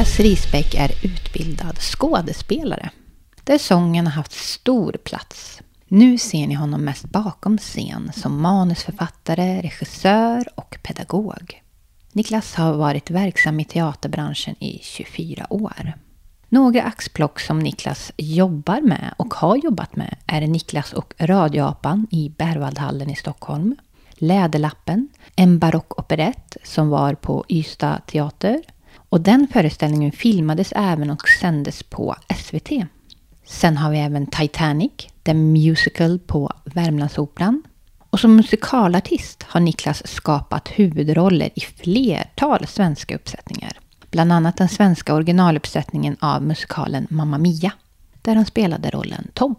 Niklas Risbäck är utbildad skådespelare, där sången har haft stor plats. Nu ser ni honom mest bakom scen som manusförfattare, regissör och pedagog. Niklas har varit verksam i teaterbranschen i 24 år. Några axplock som Niklas jobbar med och har jobbat med är Niklas och radioapan i Berwaldhallen i Stockholm, Läderlappen, en barockoperett som var på Ystad teater och den föreställningen filmades även och sändes på SVT. Sen har vi även Titanic, The Musical på Värmlandsoperan. Och som musikalartist har Niklas skapat huvudroller i flertal svenska uppsättningar. Bland annat den svenska originaluppsättningen av musikalen Mamma Mia, där han spelade rollen Tom.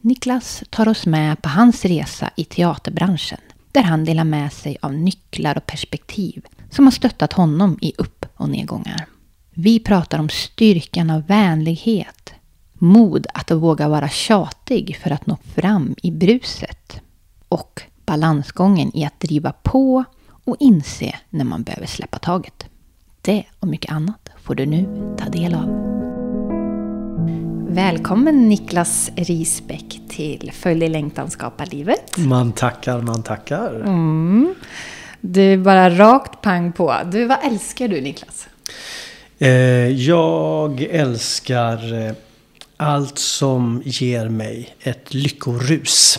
Niklas tar oss med på hans resa i teaterbranschen, där han delar med sig av nycklar och perspektiv som har stöttat honom i upp och nedgångar. Vi pratar om styrkan av vänlighet, mod att våga vara tjatig för att nå fram i bruset och balansgången i att driva på och inse när man behöver släppa taget. Det och mycket annat får du nu ta del av. Välkommen Niklas Risbäck till Följ längtan skapa livet. Man tackar, man tackar. Mm. Du bara rakt pang på. Du, vad älskar du Niklas? Eh, jag älskar eh, allt som ger mig ett lyckorus.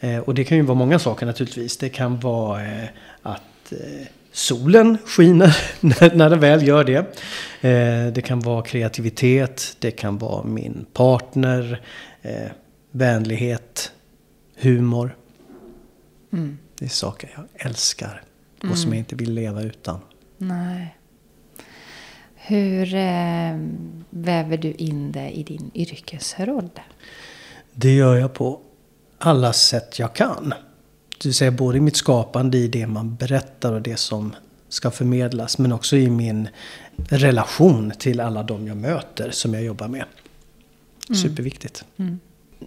Eh, och det kan ju vara många saker naturligtvis. Det kan vara att solen skiner när den väl gör det. Det kan vara kreativitet, det kan vara min partner, vänlighet, humor. Mm. Det är saker jag älskar och mm. som jag inte vill leva utan. Nej. Hur eh, väver du in det i din yrkesroll? Det gör jag på alla sätt jag kan. Det vill säga både i mitt skapande, i det man berättar och det som ska förmedlas. Men också i min relation till alla de jag möter som jag jobbar med. Mm. Superviktigt. Mm.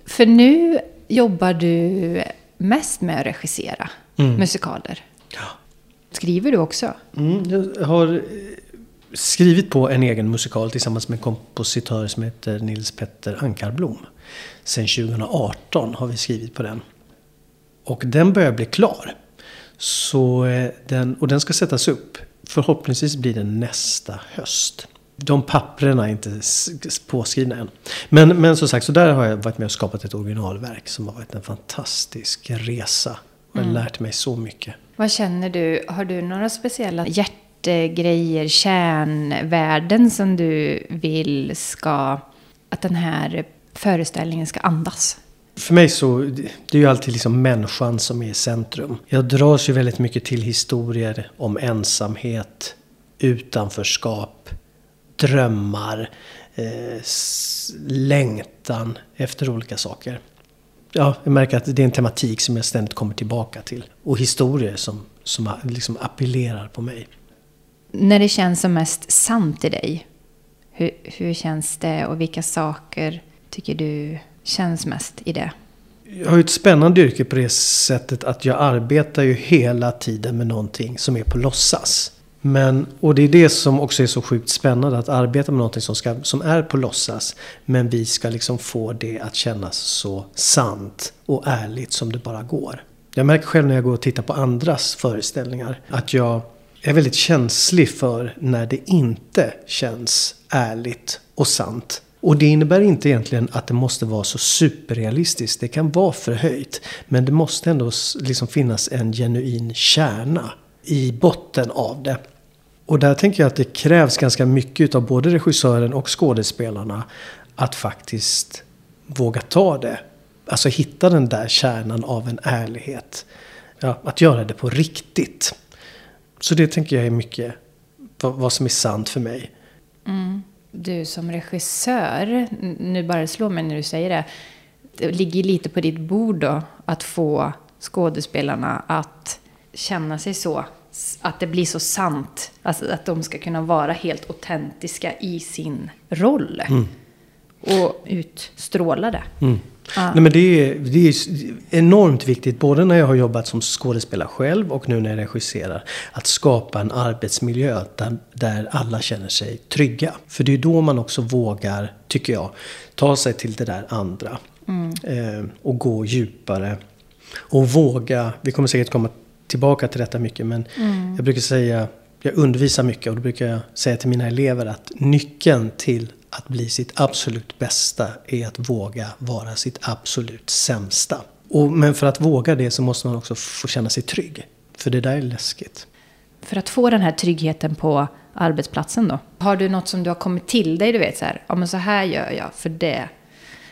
För nu jobbar du mest med att regissera mm. musikaler. Ja. Skriver du också? Mm, jag har skrivit på en egen musikal tillsammans med en kompositör som heter Nils Petter Ankarblom. Sen 2018 har vi skrivit på den. Och den börjar bli klar. Så eh, den, och den ska sättas upp. Förhoppningsvis blir det nästa höst. De papperna är inte påskrivna än. Men, men som sagt, så där har jag varit med och skapat ett originalverk som har varit en fantastisk resa. Och mm. lärt mig så mycket. Vad känner du? Har du några speciella hjärtegrejer, kärnvärden som du vill ska, att den här föreställningen ska andas? För mig så, det är ju alltid liksom människan som är i centrum. Jag dras ju väldigt mycket till historier om ensamhet, utanförskap, drömmar, eh, längtan efter olika saker. Ja, jag märker att det är en tematik som jag ständigt kommer tillbaka till. Och historier som, som liksom appellerar på mig. När det känns som mest sant i dig, hur, hur känns det och vilka saker tycker du känns mest i det? Jag har ju ett spännande yrke på det sättet att jag arbetar ju hela tiden med någonting som är på låtsas. Men, och det är det som också är så sjukt spännande, att arbeta med någonting som, ska, som är på låtsas. Men vi ska liksom få det att kännas så sant och ärligt som det bara går. Jag märker själv när jag går och tittar på andras föreställningar att jag är väldigt känslig för när det inte känns ärligt och sant. Och det innebär inte egentligen att det måste vara så superrealistiskt. Det kan vara förhöjt. Men det måste ändå liksom finnas en genuin kärna i botten av det. Och där tänker jag att det krävs ganska mycket av både regissören och skådespelarna att faktiskt våga ta det. Alltså hitta den där kärnan av en ärlighet. Ja, att göra det på riktigt. Så det tänker jag är mycket vad som är sant för mig. Mm. Du som regissör, nu bara slår mig när du säger det. Det ligger lite på ditt bord då att få skådespelarna att känna sig så att det blir så sant. Alltså att de ska kunna vara helt autentiska i sin roll. Mm. Och utstråla det. Mm. Ah. Nej, men det, är, det är enormt viktigt, både när jag har jobbat som skådespelare själv och nu när jag regisserar, att skapa en arbetsmiljö där, där alla känner sig trygga. För det är då man också vågar, tycker jag, ta sig till det där andra. Mm. Eh, och gå djupare. Och våga, vi kommer säkert komma tillbaka till detta mycket, men mm. jag brukar säga, jag undervisar mycket och då brukar jag säga till mina elever att nyckeln till att bli sitt absolut bästa är att våga vara sitt absolut sämsta. Och, men för att våga det så måste man också få känna sig trygg. För det där är läskigt. För att få den här tryggheten på arbetsplatsen då? Har du något som du har kommit till dig, du vet så här, ja men så här gör jag för det.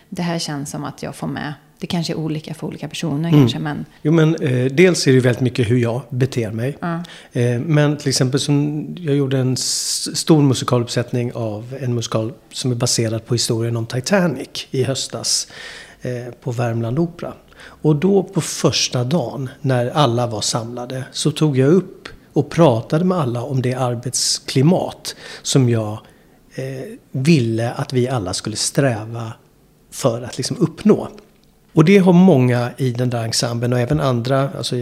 Det här känns som att jag får med det kanske är olika för olika personer mm. kanske, men... Jo, men eh, dels är det väldigt mycket hur jag beter mig. Mm. Eh, men till exempel som jag gjorde en stor musikaluppsättning av en musikal som är baserad på historien om Titanic i höstas eh, på Värmland Opera. Och då på första dagen när alla var samlade så tog jag upp och pratade med alla om det arbetsklimat som jag eh, ville att vi alla skulle sträva för att liksom uppnå. Och det har många i den där ensemblen och även andra, alltså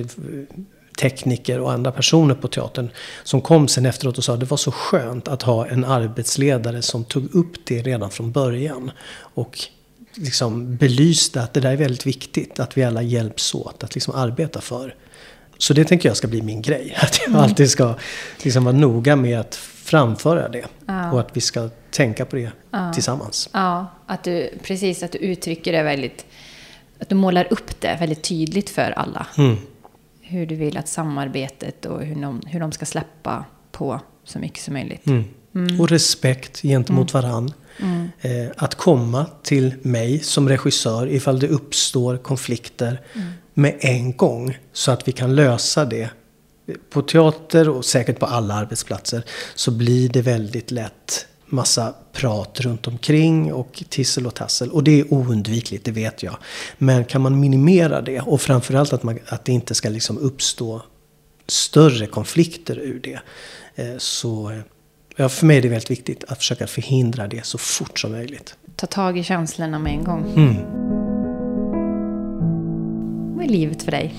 tekniker och andra personer på teatern som kom sen efteråt och sa att det var så skönt att ha en arbetsledare som tog upp det redan från början. Och liksom belyste att det där är väldigt viktigt, att vi alla hjälps åt att liksom arbeta för. Så det tänker jag ska bli min grej. Att jag mm. alltid ska liksom vara noga med att framföra det. Ja. Och att vi ska tänka på det ja. tillsammans. Ja, att du, precis att du uttrycker det väldigt att du målar upp det väldigt tydligt för alla. Mm. Hur du vill att samarbetet och hur de, hur de ska släppa på så mycket som möjligt. Mm. Mm. Och respekt gentemot mm. varann. Mm. Eh, att komma till mig som regissör ifall det uppstår konflikter mm. med en gång. Så att vi kan lösa det. På teater och säkert på alla arbetsplatser så blir det väldigt lätt massa prat runt omkring och tissel och tassel. Och det är oundvikligt, det vet jag. Men kan man minimera det och framförallt att, man, att det inte ska liksom uppstå större konflikter ur det. Eh, så ja, för mig är det väldigt viktigt att försöka förhindra det så fort som möjligt. Ta tag i känslorna med en gång. Mm. Vad är livet för dig?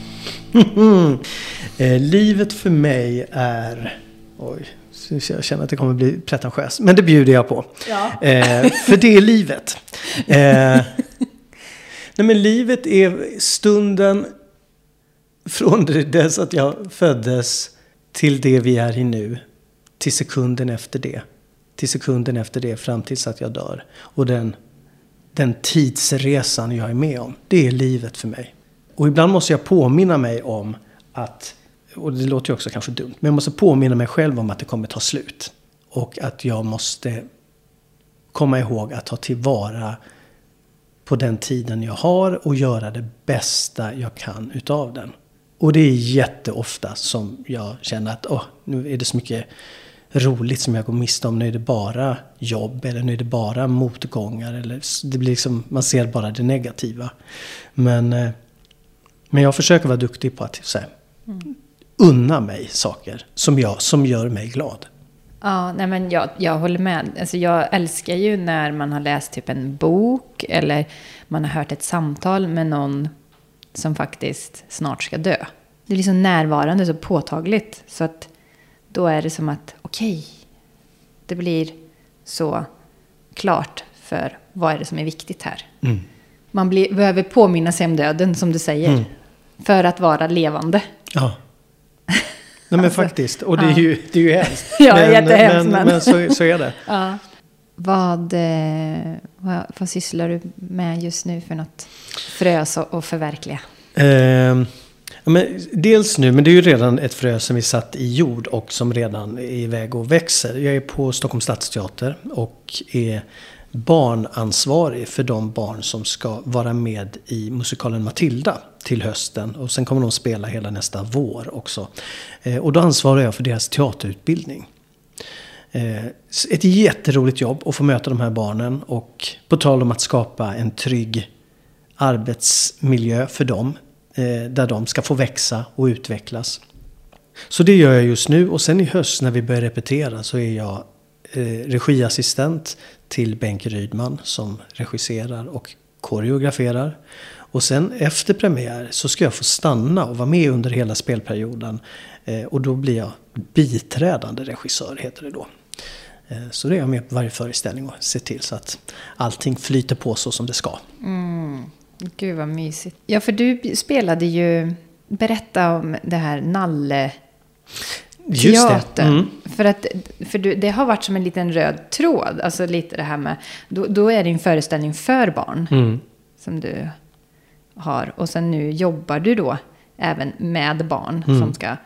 eh, livet för mig är... Oj, jag känner att det kommer bli pretentiöst. Men det bjuder jag på. Ja. Eh, för det är livet. Eh, nej men livet är stunden från dess att jag föddes till det vi är i nu. Till sekunden efter det. Till sekunden efter det fram tills att jag dör. Och den, den tidsresan jag är med om. Det är livet för mig. Och ibland måste jag påminna mig om att och det låter ju också kanske dumt, men jag måste påminna mig själv om att det kommer ta slut. Och att jag måste komma ihåg att ta tillvara på den tiden jag har och göra det bästa jag kan utav den. Och det är jätteofta som jag känner att åh, nu är det så mycket roligt som jag går miste om. Nu är det bara jobb eller nu är det bara motgångar. Eller det blir liksom, man ser bara det negativa. Men, eh, men jag försöker vara duktig på att så här, mm unna mig saker som, jag, som gör mig glad. Ja, nej men jag, jag håller med. Alltså jag älskar ju när man har läst typ en bok eller man har hört ett samtal med någon som faktiskt snart ska dö. Det är liksom närvarande, så påtagligt. Så att då är det som att, okej, okay, det blir så klart för vad är det som är viktigt här. Mm. Man blir, behöver påminna sig om döden, som du säger. Mm. För att vara levande. Ja. Nej men faktiskt. Och det är ju, det är ju hemskt. Ja, men, jättehemskt, men, men- så, så är det. Ja. Vad, eh, vad, vad sysslar du med just nu för något frös och, och förverkliga? Ja, men dels nu, men det är ju redan ett frö som vi satt i jord och som redan är iväg och växer. Jag är på Stockholms stadsteater och är barnansvarig för de barn som ska vara med i musikalen Matilda till hösten. Och sen kommer de spela hela nästa vår också. Eh, och då ansvarar jag för deras teaterutbildning. Eh, ett jätteroligt jobb att få möta de här barnen och på tal om att skapa en trygg arbetsmiljö för dem. Eh, där de ska få växa och utvecklas. Så det gör jag just nu och sen i höst när vi börjar repetera så är jag regiassistent till Bengt Rydman som regisserar och koreograferar. Och sen efter premiär så ska jag få stanna och vara med under hela spelperioden. Eh, och då blir jag biträdande regissör heter det då. Eh, så det är jag med på varje föreställning och ser till så att allting flyter på så som det ska. Mm. Gud vad mysigt. Ja, för du spelade ju... Berätta om det här Nalle... Teatern. Mm. För, att, för det har varit som en liten röd tråd. Alltså lite det här med... Då, då är det en föreställning för barn. Mm. Som du har. Och sen nu jobbar du då även med barn. Mm. som ska...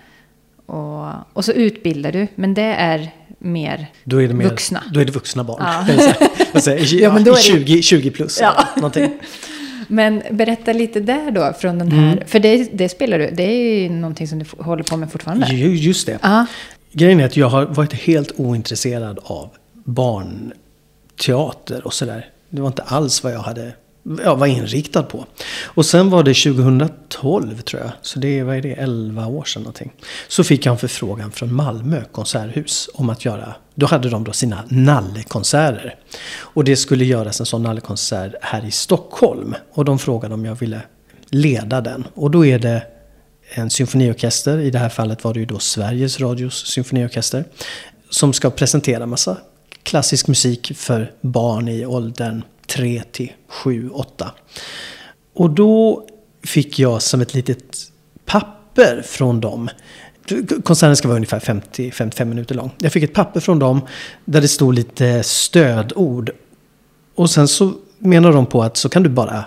Och, och så utbildar du. Men det är mer Då är det mer, vuxna. Då är det vuxna barn. Ja. Säga. Ja, men då är det- 20, 20 plus. Ja. Någonting. Men berätta lite där då från den här. För det, det spelar du. Det är ju någonting som du håller på med fortfarande. Ju- Just det. Ja. Grejen är att jag har varit helt ointresserad av barnteater och sådär. Det var inte alls vad jag hade Ja, var inriktad på. Och sen var det 2012 tror jag. Så det är, vad är det, 11 år sedan någonting. Så fick jag en förfrågan från Malmö konserthus om att göra, då hade de då sina nallekonserter. Och det skulle göras en sån nallekonsert här i Stockholm. Och de frågade om jag ville leda den. Och då är det en symfoniorkester, i det här fallet var det ju då Sveriges Radios symfoniorkester, som ska presentera massa klassisk musik för barn i åldern 3 till 7, 8. Och då fick jag som ett litet papper från dem. Konserten ska vara ungefär 50-55 minuter lång. Jag fick ett papper från dem där det stod lite stödord. Och sen så menar de på att så kan du bara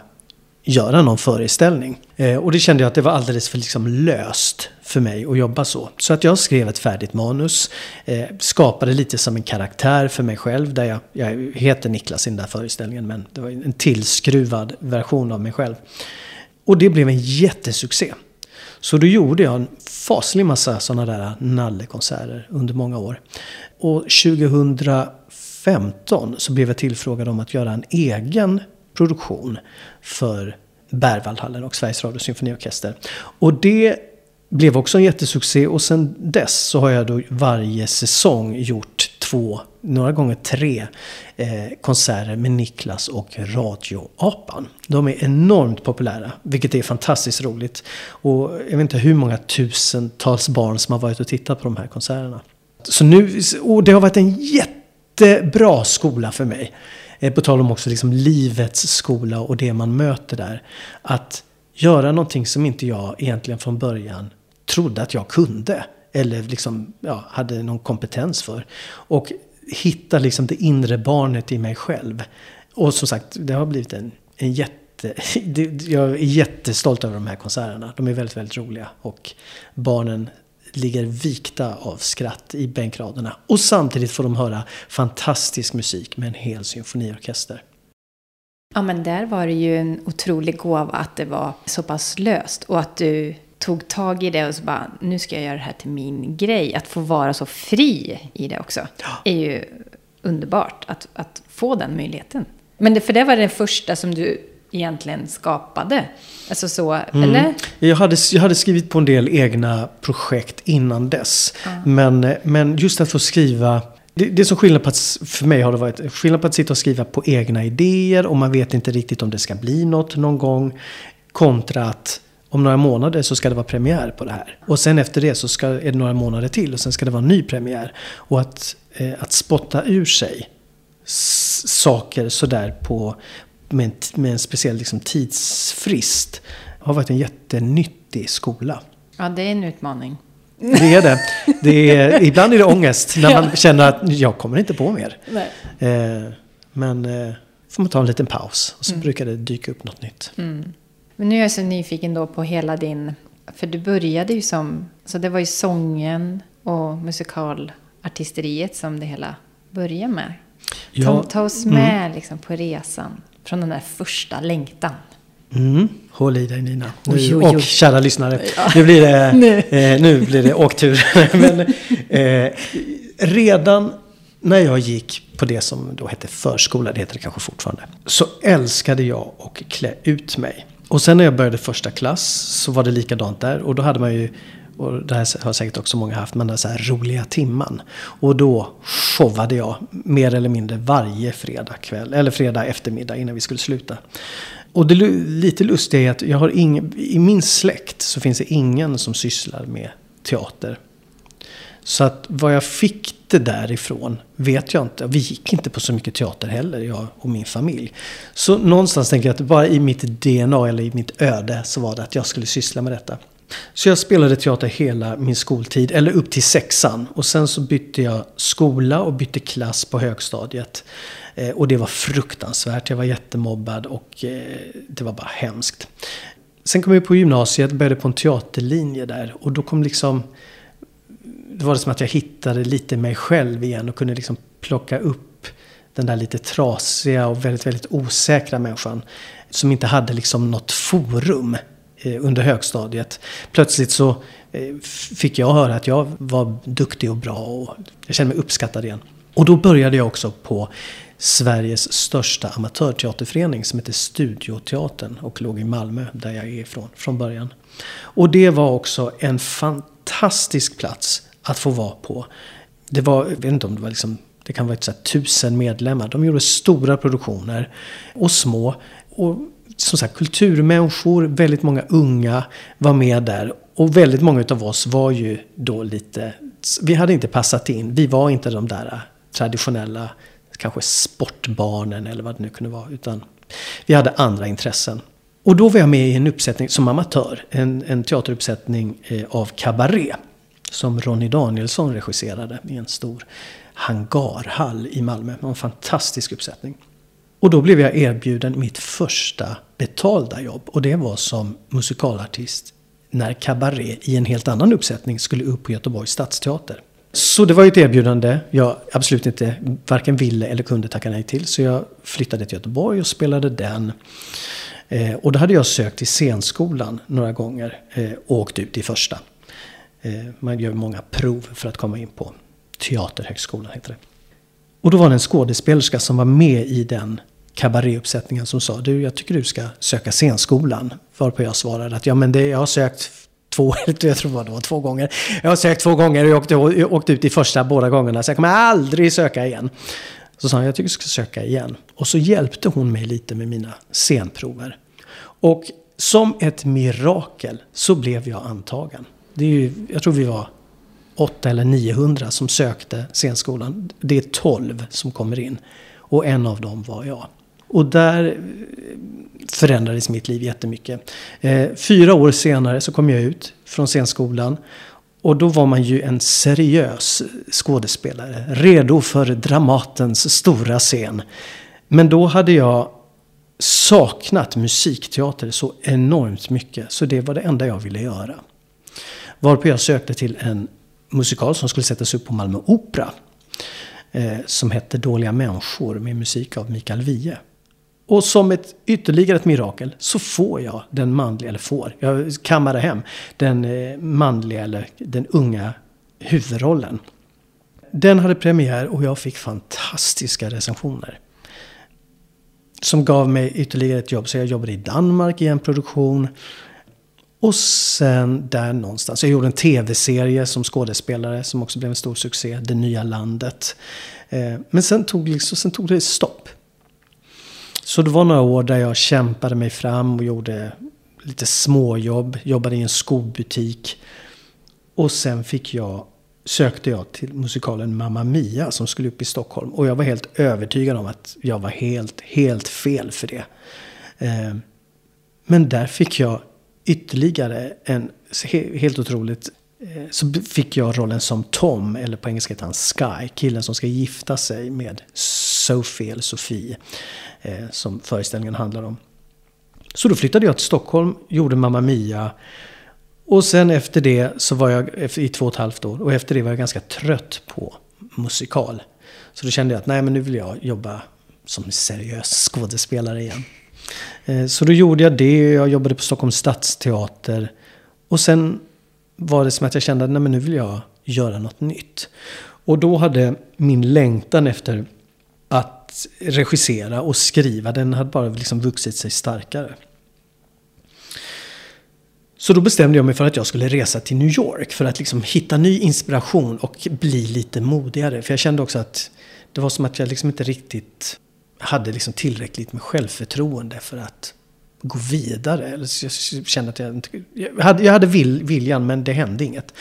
göra någon föreställning. Eh, och det kände jag att det var alldeles för liksom löst för mig att jobba så. Så att jag skrev ett färdigt manus, eh, skapade lite som en karaktär för mig själv. Där jag, jag heter Niklas i den där föreställningen men det var en tillskruvad version av mig själv. Och det blev en jättesuccé. Så då gjorde jag en faslig massa sådana där nallekonserter under många år. Och 2015 så blev jag tillfrågad om att göra en egen produktion för Berwaldhallen och Sveriges Radio Symfoniorkester. Och det blev också en jättesuccé och sen dess så har jag då varje säsong gjort två, några gånger tre eh, konserter med Niklas och Radioapan. De är enormt populära, vilket är fantastiskt roligt. Och jag vet inte hur många tusentals barn som har varit och tittat på de här konserterna. Så nu, och det har varit en jättebra skola för mig. Eh, på tal om också liksom livets skola och det man möter där. Att göra någonting som inte jag egentligen från början trodde att jag kunde. Eller liksom, ja, hade någon kompetens för. Och hitta liksom det inre barnet i mig själv. Och som sagt, det har blivit en, en jätte... Jag är jättestolt över de här konserterna. De är väldigt, väldigt roliga. Och barnen ligger vikta av skratt i bänkraderna. Och samtidigt får de höra fantastisk musik med en hel symfoniorkester. Ja, men där var det ju en otrolig gåva att det var så pass löst. Och att du tog tag i det och så bara, nu ska jag göra det här till min grej. Att få vara så fri i det också. Är ju underbart att, att få den möjligheten. Men det, för det var det första som du egentligen skapade. Alltså så, eller? Jag hade, jag hade skrivit på en del egna projekt innan dess. Men, men just att få skriva det, det är som skillnad på att, för mig har det varit skillnad på att sitta och skriva på egna idéer och man vet inte riktigt om det ska bli något någon gång. Kontra att om några månader så ska det vara premiär på det här. Och sen efter det så ska, är det några månader till och sen ska det vara en ny premiär. Och att, eh, att spotta ur sig saker sådär på, med, en, med en speciell liksom, tidsfrist har varit en jättenyttig skola. Ja, det är en utmaning. Det är det. det är, ibland är det ångest när man känner att jag kommer inte på mer. Eh, men eh, får man ta en liten paus och så mm. brukar det dyka upp något nytt. Mm. Men nu är jag så nyfiken då på hela din... För du började ju som... Så det var ju sången och musikalartisteriet som det hela började med. Ja. Ta, ta oss med mm. liksom, på resan från den där första längtan. Mm. Håll i dig Nina. Nu, oj, oj, oj. Och kära lyssnare. Ja. Nu, blir det, eh, nu blir det åktur. Men, eh, redan när jag gick på det som då hette förskola, det heter det kanske fortfarande. Så älskade jag att klä ut mig. Och sen när jag började första klass så var det likadant där. Och då hade man ju, och det här har säkert också många haft, men den så här roliga timman. Och då showade jag mer eller mindre varje fredag kväll, eller fredag eftermiddag innan vi skulle sluta. Och det lite lustiga är att jag har ing, i min släkt så finns det ingen som sysslar med teater. Så att vad jag fick det därifrån vet jag inte. Vi gick inte på så mycket teater heller, jag och min familj. Så någonstans tänker jag att bara i mitt DNA eller i mitt öde så var det att jag skulle syssla med detta. Så jag spelade teater hela min skoltid, eller upp till sexan. Och sen så bytte jag skola och bytte klass på högstadiet. Eh, och det var fruktansvärt. Jag var jättemobbad och eh, det var bara hemskt. Sen kom jag på gymnasiet, började på en teaterlinje där. Och då kom liksom... Det var det som att jag hittade lite mig själv igen och kunde liksom plocka upp den där lite trasiga och väldigt, väldigt osäkra människan. Som inte hade liksom något forum Eh, under högstadiet. Plötsligt så eh, fick jag höra att jag var duktig och bra och jag kände mig uppskattad igen. Och då började jag också på Sveriges största amatörteaterförening som heter Studioteatern och låg i Malmö där jag är ifrån från början. Och det var också en fantastisk plats att få vara på. Det var, jag vet inte om det var liksom, det kan vara ett så tusen medlemmar. De gjorde stora produktioner och små. Och som sagt kulturmänniskor, väldigt många unga var med där. Och väldigt många av oss var ju då lite, vi hade inte passat in. Vi var inte de där traditionella kanske sportbarnen eller vad det nu kunde vara. Utan vi hade andra intressen. Och då var jag med i en uppsättning som amatör. En, en teateruppsättning eh, av Cabaret. Som Ronny Danielsson regisserade i en stor hangarhall i Malmö. En fantastisk uppsättning. Och då blev jag erbjuden mitt första betalda jobb. Och det var som musikalartist när Cabaret i en helt annan uppsättning skulle upp på Göteborgs stadsteater. Så det var ju ett erbjudande jag absolut inte varken ville eller kunde tacka nej till. Så jag flyttade till Göteborg och spelade den. Eh, och då hade jag sökt till scenskolan några gånger eh, och åkt ut i första. Eh, man gör många prov för att komma in på Teaterhögskolan heter det. Och då var det en skådespelerska som var med i den kabaréuppsättningen som sa du, jag tycker du ska söka scenskolan. Varpå jag svarade att ja men det, jag har sökt två, jag tror det var två gånger. Jag har sökt två gånger och jag åkte, jag åkte ut i första båda gångerna. Så jag kommer aldrig söka igen. Så sa han, jag tycker du ska söka igen. Och så hjälpte hon mig lite med mina scenprover. Och som ett mirakel så blev jag antagen. Det är ju, jag tror vi var 8 eller 900 som sökte scenskolan. Det är 12 som kommer in. Och en av dem var jag. Och där förändrades mitt liv jättemycket. Eh, fyra år senare så kom jag ut från scenskolan. Och då var man ju en seriös skådespelare. Redo för Dramatens stora scen. Men då hade jag saknat musikteater så enormt mycket. Så det var det enda jag ville göra. Varpå jag sökte till en musikal som skulle sättas upp på Malmö Opera. Eh, som hette Dåliga människor med musik av Mikael Wiehe. Och som ett ytterligare ett mirakel så får jag den manliga, eller får, jag kammade hem den eh, manliga eller den unga huvudrollen. Den hade premiär och jag fick fantastiska recensioner. Som gav mig ytterligare ett jobb. Så jag jobbade i Danmark i en produktion. Och sen där någonstans. Jag gjorde en tv-serie som skådespelare som också blev en stor succé. Det nya landet. Eh, men sen tog, liksom, sen tog det stopp. Så det var några år där jag kämpade mig fram och gjorde lite småjobb. Jobbade i en skobutik. Och sen fick jag, sökte jag till musikalen Mamma Mia som skulle upp i Stockholm. Och jag var helt övertygad om att jag var helt, helt fel för det. Eh, men där fick jag ytterligare en, helt otroligt, eh, så fick jag rollen som Tom, eller på engelska heter han Sky, killen som ska gifta sig med Sophie, eller Sofie, eh, som föreställningen handlar om. Så då flyttade jag till Stockholm, gjorde Mamma Mia. Och sen efter det så var jag i två och ett halvt år. Och efter det var jag ganska trött på musikal. Så då kände jag att nej men nu vill jag jobba som seriös skådespelare igen. Eh, så då gjorde jag det. Jag jobbade på Stockholms stadsteater. Och sen var det som att jag kände att nej men nu vill jag göra något nytt. Och då hade min längtan efter att regissera och skriva, den hade bara liksom vuxit sig starkare. Så då bestämde jag mig för att jag skulle resa till New York för att liksom hitta ny inspiration och bli lite modigare. För jag kände också att det var som att jag liksom inte riktigt hade liksom tillräckligt med självförtroende för att gå vidare. Jag kände att jag inte... Jag hade, jag hade vill, viljan men det hände inget.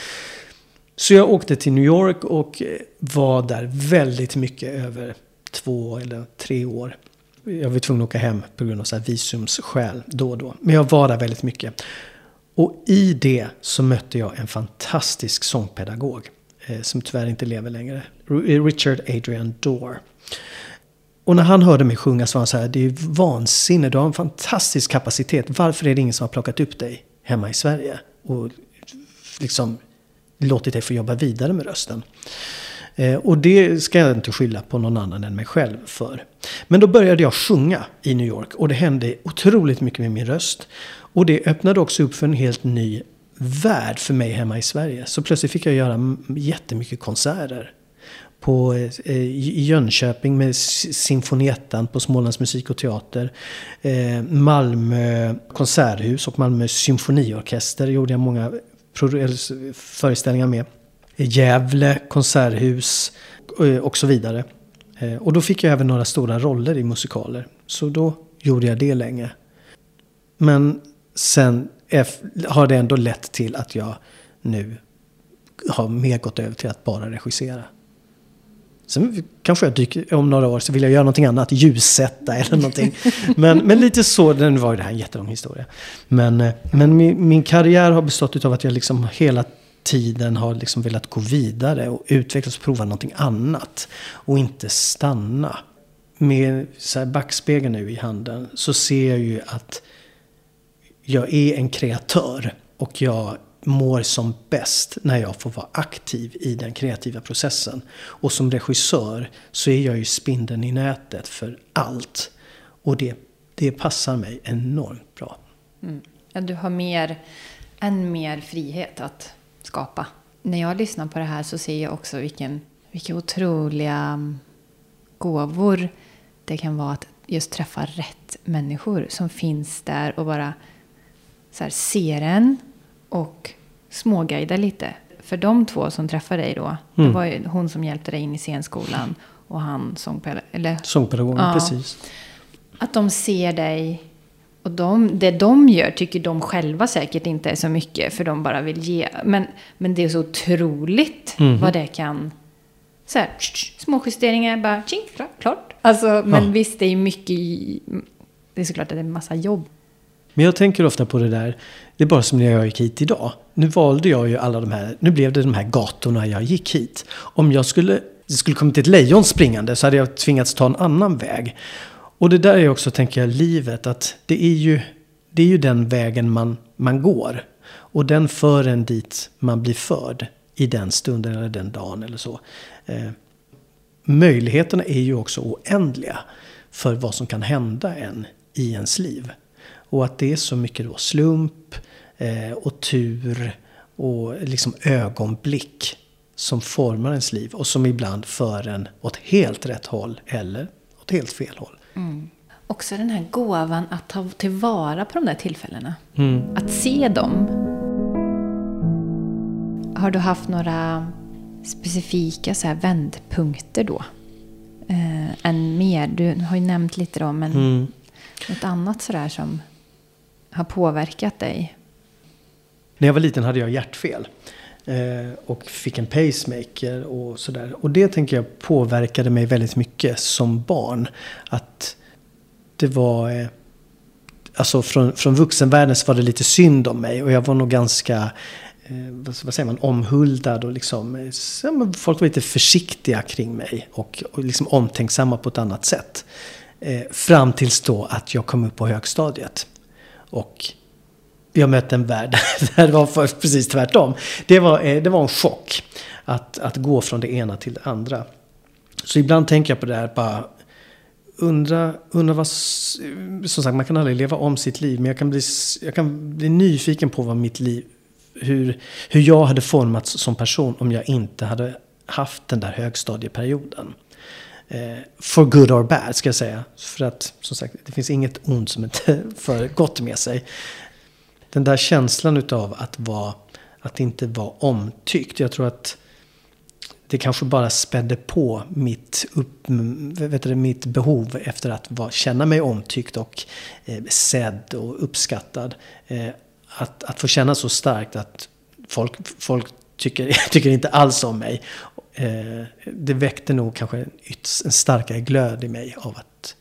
Så jag åkte till New York och var där väldigt mycket över två eller tre år. Jag var tvungen att åka hem på grund av så här visumsskäl då och då. Men jag var där väldigt mycket. Och i det så mötte jag en fantastisk sångpedagog. Eh, som tyvärr inte lever längre. Eh, Richard Adrian Dorr. Och när han hörde mig sjunga så var han så här, det är vansinne, du har en fantastisk kapacitet. Varför är det ingen som har plockat upp dig hemma i Sverige? Och liksom låtit dig få jobba vidare med rösten. Eh, och det ska jag inte skylla på någon annan än mig själv för. Men då började jag sjunga i New York och det hände otroligt mycket med min röst. Och det öppnade också upp för en helt ny värld för mig hemma i Sverige. Så plötsligt fick jag göra jättemycket konserter. På, eh, I Jönköping med Sinfonietan på Smålands musik och teater. Eh, Malmö konserthus och Malmö symfoniorkester gjorde jag många föreställningar med. Gävle konserthus eh, och så vidare. Eh, och då fick jag även några stora roller i musikaler. Så då gjorde jag det länge. Men sen har det ändå lett till att jag nu har mer gått över till att bara regissera. Sen kanske jag dyker, om några år så vill jag göra någonting annat, ljussätta eller någonting. men, men lite så, nu var ju det här en jättelång historia. Men, eh, men min, min karriär har bestått av att jag liksom hela tiden har liksom velat gå vidare och utvecklas och prova någonting annat. Och inte stanna. Med så här backspegeln nu i handen så ser jag ju att jag är en kreatör. Och jag mår som bäst när jag får vara aktiv i den kreativa processen. Och som regissör så är jag ju spindeln i nätet för allt. Och det, det passar mig enormt bra. Mm. Ja, du har mer, än mer frihet att skapa. När jag lyssnar på det här så ser jag också vilken, vilka otroliga gåvor det kan vara att just träffa rätt människor som finns där och bara så här, ser en och småguida lite. För de två som träffade dig då, mm. det var ju hon som hjälpte dig in i scenskolan och han sångpedagogen. Sångpedagogen, ja, precis. Att de ser dig och de, det de gör tycker de själva säkert inte är så mycket för de bara vill ge. Men, men det är så otroligt mm. vad det kan... Så här, små justeringar, bara tjing, klart. Alltså, men ja. visst, det är mycket... Det är såklart att det är en massa jobb. Men jag tänker ofta på det där, det är bara som när jag gick hit idag. Nu valde jag ju alla de här, nu blev det de här gatorna jag gick hit. Om jag skulle, det skulle kommit ett lejon springande så hade jag tvingats ta en annan väg. Och det där är också, tänker jag, livet. Att det är ju, det är ju den vägen man, man går. Och den för en dit man blir förd. I den stunden eller den dagen eller så. Eh, möjligheterna är ju också oändliga. För vad som kan hända en i ens liv. Och att det är så mycket då slump eh, och tur och liksom ögonblick som formar ens liv och som ibland för en åt helt rätt håll eller åt helt fel håll. Mm. Också den här gåvan att ta tillvara på de där tillfällena. Mm. Att se dem. Har du haft några specifika så här vändpunkter då? Eh, än mer? Du har ju nämnt lite då, men mm. något annat sådär som har påverkat dig? När jag var liten hade jag hjärtfel. Eh, och fick en pacemaker och sådär. Och det tänker jag påverkade mig väldigt mycket som barn. Att det var... Eh, alltså från, från vuxenvärlden så var det lite synd om mig. Och jag var nog ganska, eh, vad, säger man, omhuldad. Och liksom, eh, ja, folk var lite försiktiga kring mig. Och, och liksom omtänksamma på ett annat sätt. Eh, fram tills då att jag kom upp på högstadiet. Och jag mötte en värld där det var precis tvärtom. Det var, eh, det var en chock att, att gå från det ena till det andra. Så ibland tänker jag på det här, bara undra, undra vad... Som sagt, man kan aldrig leva om sitt liv. Men jag kan bli, jag kan bli nyfiken på vad mitt liv... Hur, hur jag hade formats som person om jag inte hade haft den där högstadieperioden. Eh, for good or bad, ska jag säga. För att, som sagt, det finns inget ont som inte för gott med sig. Den där känslan utav att, vara, att inte vara omtyckt. Jag tror att det kanske bara spädde på mitt, upp, vet du, mitt behov efter att vara, känna mig omtyckt och eh, sedd och uppskattad. Eh, att, att få känna så starkt att folk, folk tycker, tycker inte alls om mig. Eh, det väckte nog kanske en, en starkare glöd i mig av att,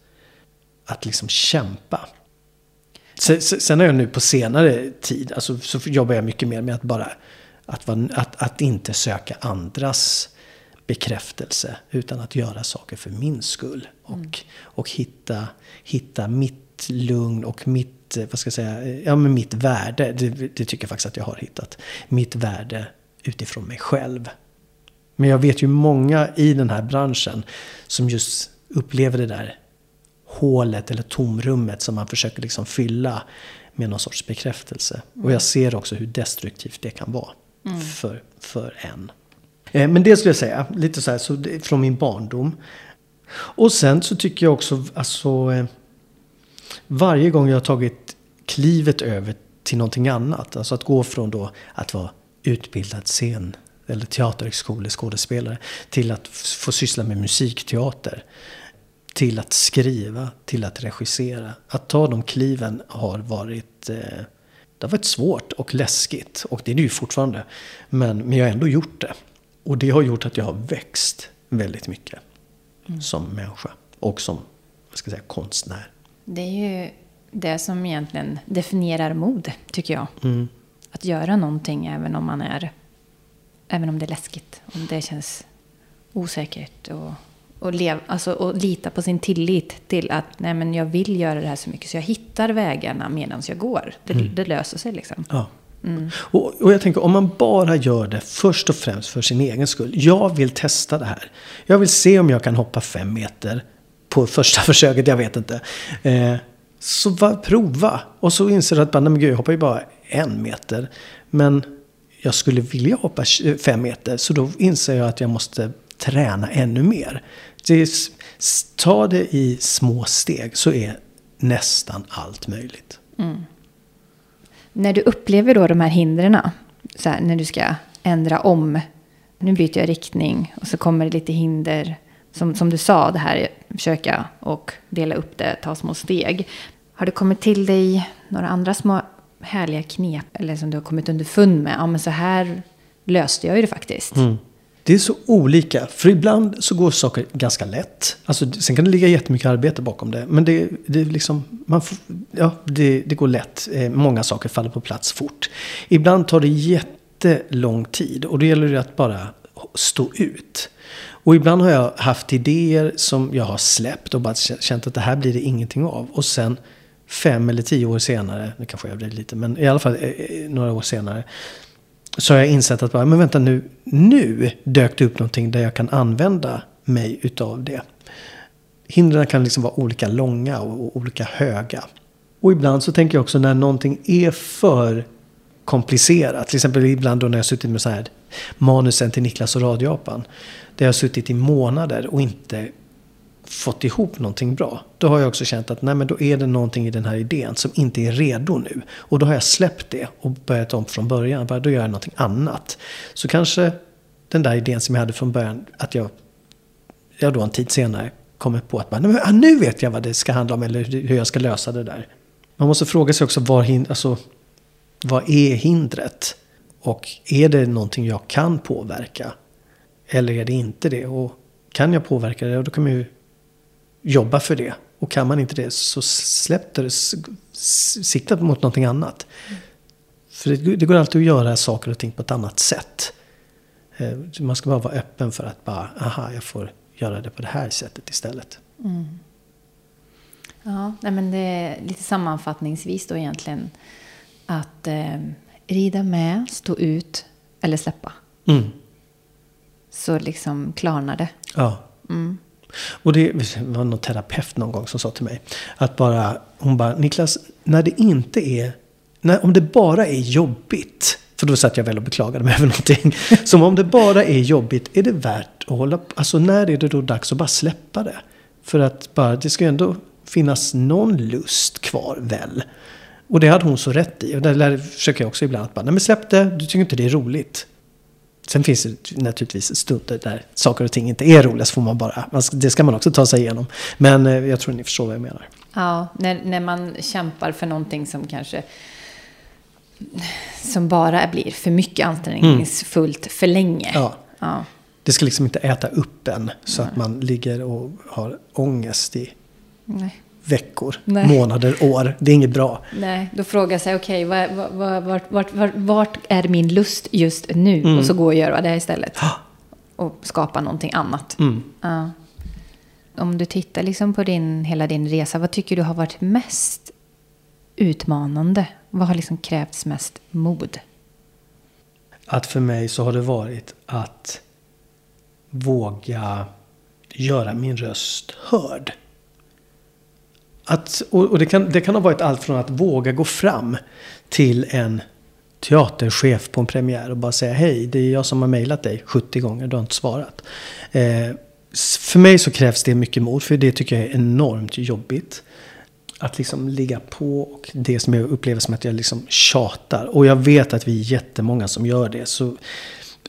att liksom kämpa. Sen, sen har jag nu på senare tid, alltså, så jobbar jag mycket mer med att bara att, att, att inte söka andras bekräftelse utan att göra saker för min skull. Och, mm. och hitta, hitta mitt lugn och mitt, vad ska jag säga, ja, men mitt värde. Det, det tycker jag faktiskt att jag har hittat. Mitt värde utifrån mig själv. Men jag vet ju många i den här branschen som just upplever det där hålet eller tomrummet som man försöker liksom fylla med någon sorts bekräftelse. Mm. Och jag ser också hur destruktivt det kan vara mm. för, för en. Eh, men det skulle jag säga, lite så här så från min barndom. Och sen så tycker jag också, alltså eh, varje gång jag har tagit klivet över till någonting annat, alltså att gå från då att vara utbildad scen eller teaterhögskoleskådespelare till att få syssla med musikteater. Till att skriva, till att regissera. Att ta de kliven har varit, eh, det har varit svårt och läskigt. Och det är det ju fortfarande. Men, men jag har ändå gjort det. Och det har gjort att jag har växt väldigt mycket. Mm. Som människa. Och som vad ska jag säga, konstnär. Det är ju det som egentligen definierar mod, tycker jag. Mm. Att göra någonting även om man är... Även om det är läskigt. Om det känns osäkert. Och, och, lev, alltså, och lita på sin tillit till att nej, men jag vill göra det här så mycket så jag hittar vägarna medan jag går. Det, mm. det löser sig liksom. Ja. Mm. Och, och, jag tänker om man bara gör det först och främst för sin egen skull. Jag vill testa det här. Jag vill se om jag kan hoppa fem meter på första försöket, jag vet inte. Eh, så va, prova. Och så inser du att men gud, jag hoppar ju bara en meter. Men jag skulle vilja hoppa fem meter. Så då inser jag att jag måste träna ännu mer. Det, ta det i små steg så är nästan allt möjligt. Mm. När du upplever då de här hindren, så här, när du ska ändra om, nu byter jag riktning och så kommer det lite hinder, som, som du sa, det här försöka och dela upp det, ta små steg. Har det kommit till dig några andra små härliga knep, eller som du har kommit underfund med, ja men så här löste jag ju det faktiskt. Mm. Det är så olika. För ibland så går saker ganska lätt. Alltså, sen kan det ligga jättemycket arbete bakom det. Men det, det, liksom, man får, ja, det, det går lätt. Eh, många saker faller på plats fort. Ibland tar det jättelång tid. Och då gäller det att bara stå ut. Och ibland har jag haft idéer som jag har släppt och bara känt att det här blir det ingenting av. Och sen fem eller tio år senare, nu kanske jag överdriver lite, men i alla fall eh, eh några år senare så har jag insett att bara, men vänta nu, nu dök det upp någonting där jag kan använda mig utav det. Hindren kan liksom vara olika långa och olika höga. Och ibland så tänker jag också när någonting är för komplicerat. Till exempel ibland då när jag suttit med så här manusen till Niklas och radioapan. Där jag har suttit i månader och inte fått ihop någonting bra. Då har jag också känt att nej, men då är det någonting i den här idén som inte är redo nu. Och då har jag släppt det och börjat om från början. Då gör jag någonting annat. Så kanske den där idén som jag hade från början, att jag, jag då en tid senare kommer på att bara, nej, men, ah, nu vet jag vad det ska handla om eller hur jag ska lösa det där. Man måste fråga sig också var, alltså, vad är hindret? Och är det någonting jag kan påverka? Eller är det inte det? Och kan jag påverka det, då kan man ju jobba för det Och kan man inte det så släpp det. Sikta mot någonting annat. För det, det går alltid att göra saker och ting på ett annat sätt. Eh, man ska bara vara öppen för att bara, aha, jag får göra det på det här sättet istället. Mm. Ja, nej men det är lite sammanfattningsvis då egentligen att eh, rida med, stå ut eller släppa. Mm. Så liksom klarnar det. Ja. Mm. Och det var någon terapeut någon gång som sa till mig att bara, hon bara, Niklas, när det inte är, när, om det bara är jobbigt, för då satt jag väl och beklagade mig över någonting. Som om det bara är jobbigt, är det värt att hålla på? Alltså när är det då dags att bara släppa det? För att bara, det ska ju ändå finnas någon lust kvar väl? Och det hade hon så rätt i. Och där försöker jag också ibland att bara, nej men släpp det, du tycker inte det är roligt. Sen finns det naturligtvis stunder där saker och ting inte är roliga, så får man bara, det ska man också ta sig igenom. Men eh, jag tror ni förstår vad jag menar. Ja, när, när man kämpar för någonting som kanske som bara blir för mycket ansträngningsfullt mm. för länge. Ja. ja. Det ska liksom inte äta upp en så Nej. att man ligger och har ångest i Nej veckor, Nej. månader, år. Det är inget bra. Nej, då frågar sig, okej, okay, vart, vart, vart, vart, är min lust just nu? Mm. Och så gå och göra det istället. Och skapa någonting annat. Mm. Ja. Om du tittar liksom på din, hela din resa, vad tycker du har varit mest utmanande? Vad har liksom krävts mest mod? Att för mig så har det varit att våga göra min röst hörd. Att, och det kan, det kan ha varit allt från att våga gå fram till en teaterchef på en premiär och bara säga hej, det är jag som har mejlat dig 70 gånger, du har inte svarat. Eh, för mig så krävs det mycket mod, för det tycker jag är enormt jobbigt. Att liksom ligga på och det som jag upplever som att jag liksom tjatar. Och jag vet att vi är jättemånga som gör det. Så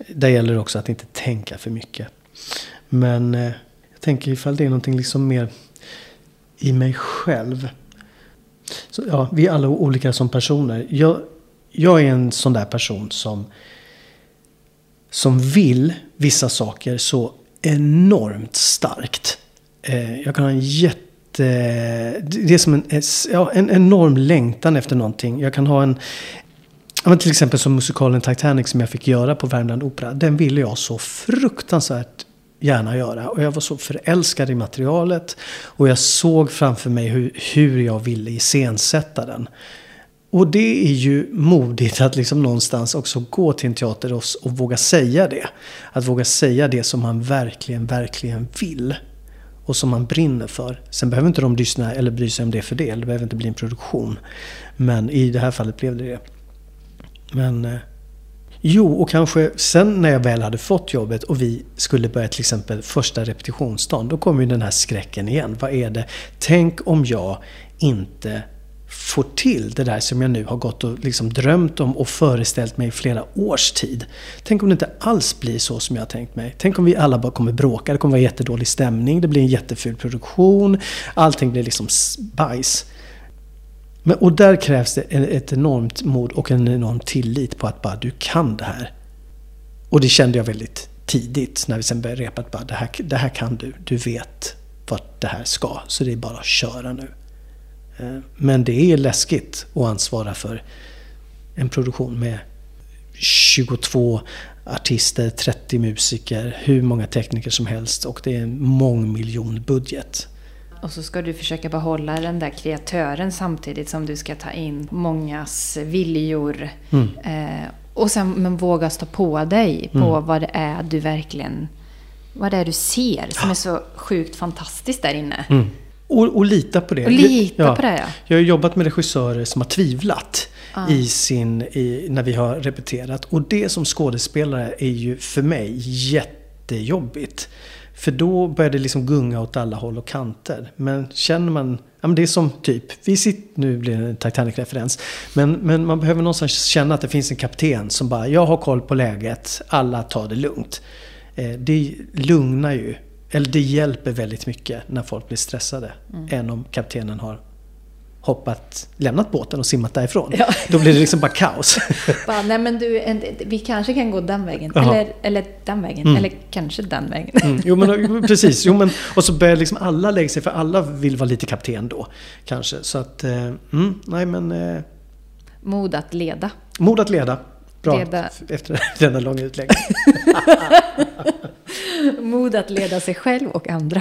där gäller det också att inte tänka för mycket. Men eh, jag tänker ifall det är någonting liksom mer i mig själv. Så, ja, vi är alla olika som personer. Jag, jag är en sån där person som, som vill vissa saker så enormt starkt. Eh, jag kan ha en jätte... Det är som en, eh, ja, en enorm längtan efter någonting. Jag kan ha en... Ja, till exempel som musikalen Titanic som jag fick göra på Värmland Opera. Den ville jag så fruktansvärt gärna göra. Och jag var så förälskad i materialet. Och jag såg framför mig hur, hur jag ville iscensätta den. Och det är ju modigt att liksom någonstans också gå till en teater och, och våga säga det. Att våga säga det som man verkligen, verkligen vill. Och som man brinner för. Sen behöver inte de lyssna eller bry sig om det för det. Det behöver inte bli en produktion. Men i det här fallet blev det det. Men eh, Jo, och kanske sen när jag väl hade fått jobbet och vi skulle börja till exempel första repetitionsdagen. Då kommer ju den här skräcken igen. Vad är det? Tänk om jag inte får till det där som jag nu har gått och liksom drömt om och föreställt mig i flera års tid. Tänk om det inte alls blir så som jag har tänkt mig. Tänk om vi alla bara kommer bråka, det kommer vara jättedålig stämning, det blir en jätteful produktion, allting blir liksom bajs. Men, och där krävs det ett enormt mod och en enorm tillit på att bara du kan det här. Och det kände jag väldigt tidigt när vi sen började repa att bara det här, det här kan du. Du vet vart det här ska. Så det är bara att köra nu. Eh, men det är läskigt att ansvara för en produktion med 22 artister, 30 musiker, hur många tekniker som helst och det är en mångmiljonbudget. Och så ska du försöka behålla den där kreatören samtidigt som du ska ta in mångas viljor. Mm. Eh, och sen men våga stå på dig på mm. vad det är du verkligen vad det är du ser som är så sjukt fantastiskt där inne. Mm. Och, och, lita på det. Och lita ja. på det, ja. Jag har jobbat med regissörer som har tvivlat ah. i sin, i, när vi har repeterat. Och det som skådespelare är ju för mig jättejobbigt. För då börjar det liksom gunga åt alla håll och kanter. Men känner man, ja men det är som typ, vi sitter, nu blir det en Titanic-referens. Men, men man behöver någonstans känna att det finns en kapten som bara, jag har koll på läget, alla tar det lugnt. Eh, det lugnar ju, eller det hjälper väldigt mycket när folk blir stressade. Mm. Än om kaptenen har hoppat, lämnat båten och simmat därifrån. Ja. Då blir det liksom bara kaos. Bara, nej men du, en, vi kanske kan gå den vägen. Eller, eller den vägen. Mm. Eller kanske den vägen. Mm, jo men precis. Jo, men, och så börjar liksom alla lägga sig, för alla vill vara lite kapten då. Kanske. Så att, eh, mm, nej men... Eh, Mod att leda. mod att leda. Bra. Leda. Efter denna långa utläggning. Mod att leda sig själv och andra.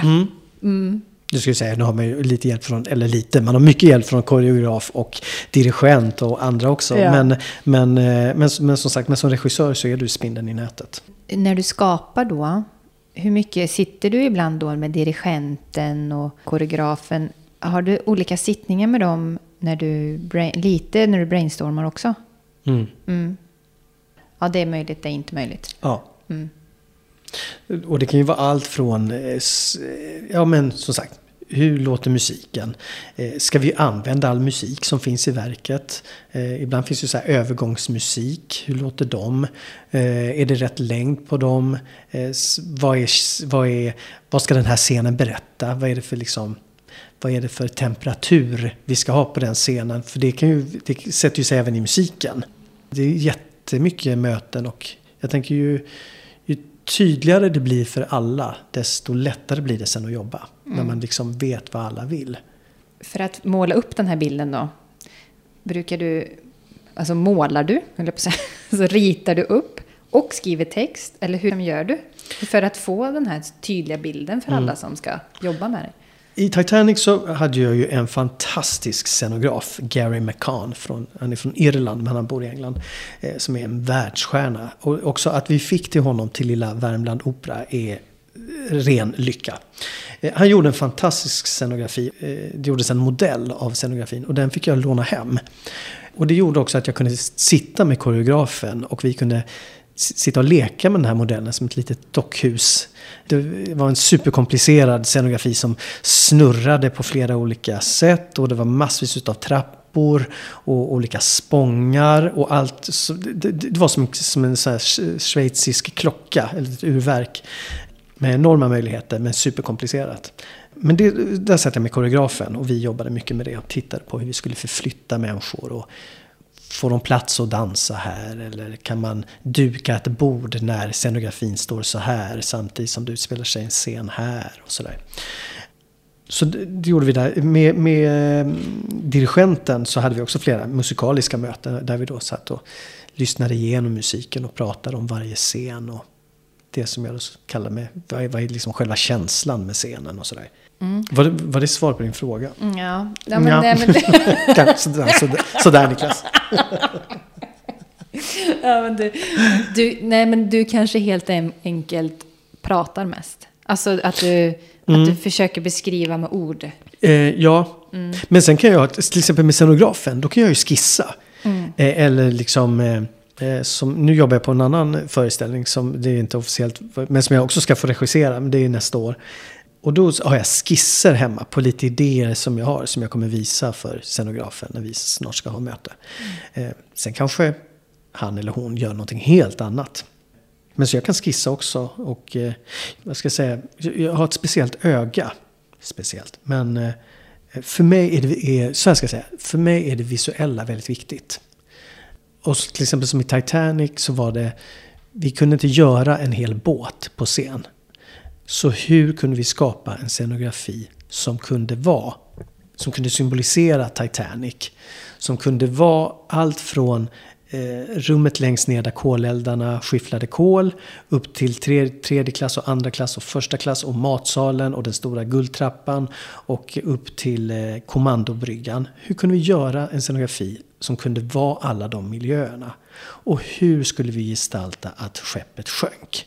Mm. Du skulle säga, nu har man ju lite hjälp från, eller lite, man har mycket hjälp från koreograf och dirigent och andra också. Ja. Men, men, eh, men, men som sagt, men som regissör så är du spindeln i nätet. När du skapar då, hur mycket sitter du ibland då med dirigenten och koreografen? Har du olika sittningar med dem när du, lite när du brainstormar också? Mm. Mm. Ja, det är möjligt, det är inte möjligt. Ja. Mm. Och det kan ju vara allt från, eh, ja men som sagt, hur låter musiken? Eh, Ska vi använda all musik som finns i verket? Eh, Ibland finns det så här övergångsmusik. Hur låter de? Eh, Är det rätt längd på dem? Eh, Vad, är, vad, är, vad ska den här scenen berätta? Vad är det för liksom vad är det för temperatur vi ska ha på den scenen? För det, kan ju, det sätter ju sig även i musiken. Det är jättemycket möten och jag tänker ju tydligare det blir för alla desto lättare blir det sen att jobba. När man liksom vet vad alla vill. För att måla upp den här bilden då, brukar du, alltså målar du, höll jag på att säga, så ritar du upp och skriver text, eller hur gör du? För att få den här tydliga bilden för alla som ska jobba med det. I Titanic så hade jag ju en fantastisk scenograf, Gary McCann. Från, han är från Irland men han bor i England. Eh, som är en världsstjärna. Och också att vi fick till honom till lilla Värmland Opera är ren lycka. Eh, han gjorde en fantastisk scenografi. Eh, det gjordes en modell av scenografin och den fick jag låna hem. Och det gjorde också att jag kunde sitta med koreografen och vi kunde sitta och leka med den här modellen som ett litet dockhus. Det var en superkomplicerad scenografi som snurrade på flera olika sätt och det var massvis utav trappor och olika spångar och allt. Det, var som, som en sån här schweizisk klocka, eller ett urverk. Med enorma möjligheter men superkomplicerat. Men det, där satt jag med koreografen och vi jobbade mycket med det och tittade på hur vi skulle förflytta människor. Och Får de plats att dansa här? Eller kan man duka ett bord när scenografin står så här samtidigt som det utspelar sig en scen här? och sådär. Så det, gjorde vi där. Med, med mm, dirigenten så hade vi också flera musikaliska möten där vi då satt och lyssnade igenom musiken och pratade om varje scen. Och det som jag kallar med, vad är, vad är liksom själva känslan med scenen och sådär. Var, det, var det svar på din fråga? Mm, ja, ja, men, Ja. Nej, men, Kanske sådär, sådär, sådär Niklas. ja, men du, du, nej, men du kanske helt en- enkelt pratar mest. Alltså att du, att du försöker beskriva med ord. Eh, ja, men sen kan jag, till exempel med scenografen, då kan jag ju skissa. Eh, eller liksom, eh, eh, som, nu jobbar jag på en annan föreställning som det är inte officiellt, men som jag också ska få regissera, men det är nästa år. Och då har jag skisser hemma på lite idéer som jag har, som jag kommer visa för scenografen när vi snart ska ha möte. Eh, sen kanske han eller hon gör någonting helt annat. Men så jag kan skissa också och eh, vad ska jag säga, jag har ett speciellt öga. Speciellt, men eh, för mig är det, är, så här ska jag säga, för mig är det visuella väldigt viktigt. Och till exempel som i Titanic så var det, vi kunde inte göra en hel båt på scen. Så hur kunde vi skapa en scenografi som kunde vara, som kunde symbolisera Titanic? Som kunde vara allt från eh, rummet längst ner där koleldarna skifflade kol upp till tre, tredje klass och andra klass och första klass och matsalen och den stora guldtrappan och upp till eh, kommandobryggan. Hur kunde vi göra en scenografi som kunde vara alla de miljöerna? Och hur skulle vi gestalta att skeppet sjönk?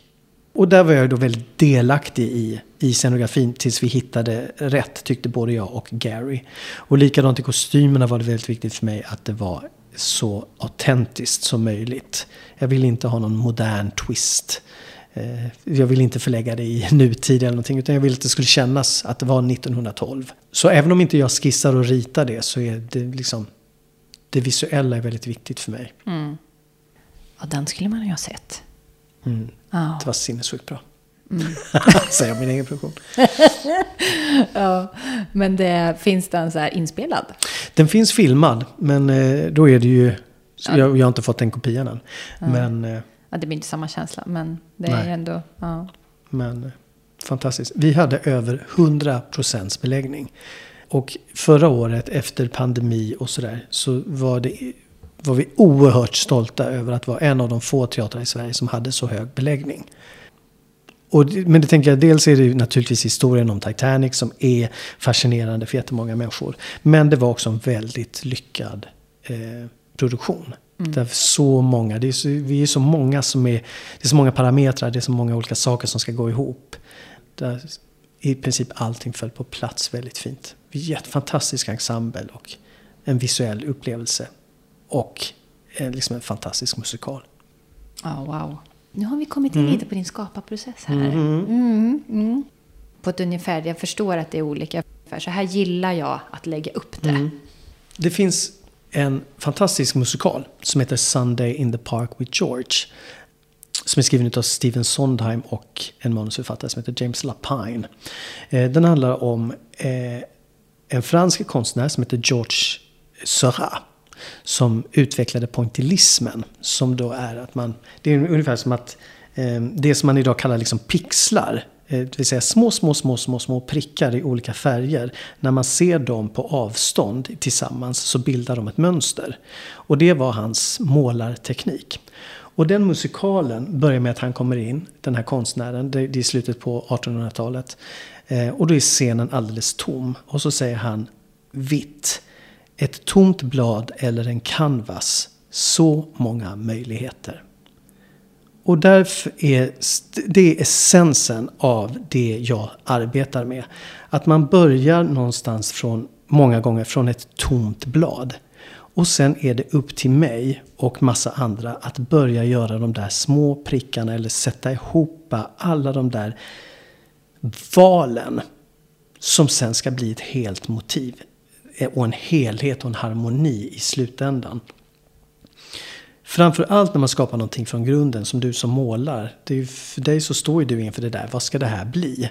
Och där var jag då väldigt delaktig i, i scenografin tills vi hittade rätt, tyckte både jag och Gary. Och likadant i kostymerna var det väldigt viktigt för mig att det var så autentiskt som möjligt. Jag ville inte ha någon modern twist. Eh, jag ville inte förlägga det i nutid eller någonting utan jag ville att det skulle kännas att det var 1912. Så även om inte jag skissar och ritar det så är det liksom det visuella är väldigt viktigt för mig. Mm. Ja, den skulle man ju ha sett. Mm. Ja. Det var sinnessjukt bra. Säger jag min egen produktion. ja, men det, finns den så här inspelad? Den finns filmad, men eh, då är det ju... Jag, jag har inte fått den kopian än. Men, eh, Ja, det blir inte samma känsla, men det är Nej. ändå... Ja. men eh, fantastiskt. Vi hade över 100% beläggning. Och förra året efter pandemi och sådär så var, det, var vi oerhört stolta över att vara en av de få teatrar i Sverige som hade så hög beläggning. Och, men det tänker jag, dels är det ju naturligtvis historien om Titanic som är fascinerande för jättemånga människor. Men det var också en väldigt lyckad eh, produktion. Där så många, det är så, vi är så många som är, det är så många parametrar, det är så många olika saker som ska gå ihop. Där i princip allting föll på plats väldigt fint. Vi är ett fantastisk ensemble och en visuell upplevelse. Och en, liksom en fantastisk musikal. Ja, wow. Nu har vi kommit in Mm. lite på din skaparprocess här. Mm, mm. På ett ungefär, jag förstår att det är olika. Så här gillar jag att lägga upp det. Mm. Det finns en fantastisk musikal som heter Sunday in the Park with George. Som är skriven av Stephen Sondheim och en manusförfattare som heter James Lapine. Eh, Den handlar om eh, en fransk konstnär som heter George Seurat. Som utvecklade pointillismen. Som då är att man, det är ungefär som att eh, det som man idag kallar liksom pixlar. eh, Det vill säga små, små, små, små, små prickar i olika färger. När man ser dem på avstånd tillsammans så bildar de ett mönster. Och det var hans målarteknik. Och den musikalen börjar med att han kommer in, den här konstnären, det det är slutet på 1800-talet. Eh, och då är scenen alldeles tom. Och så säger han vitt. Ett tomt blad eller en canvas. Så många möjligheter. Och därför är det essensen av det jag arbetar med. Att man börjar någonstans från, många gånger från ett tomt blad. Och sen är det upp till mig och massa andra att börja göra de där små prickarna eller sätta ihop alla de där valen. Som sen ska bli ett helt motiv. Och en helhet och en harmoni i slutändan. Framförallt när man skapar någonting från grunden, som du som målar. Det är ju, för dig så står ju du inför det där, vad ska det här bli?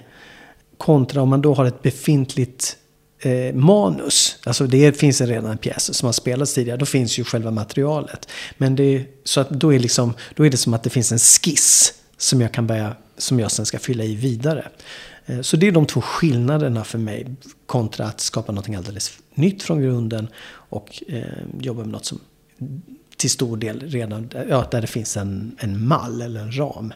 Kontra om man då har ett befintligt eh, manus. Alltså det finns redan en pjäs som har spelats tidigare, då finns ju själva materialet. Men det, så att då, är liksom, då är det som att det finns en skiss som jag kan börja, som jag sen ska fylla i vidare. Eh, så det är de två skillnaderna för mig kontra att skapa något alldeles nytt från grunden och eh, jobba med något som till stor del redan, ja, där det finns en, en mall eller en ram.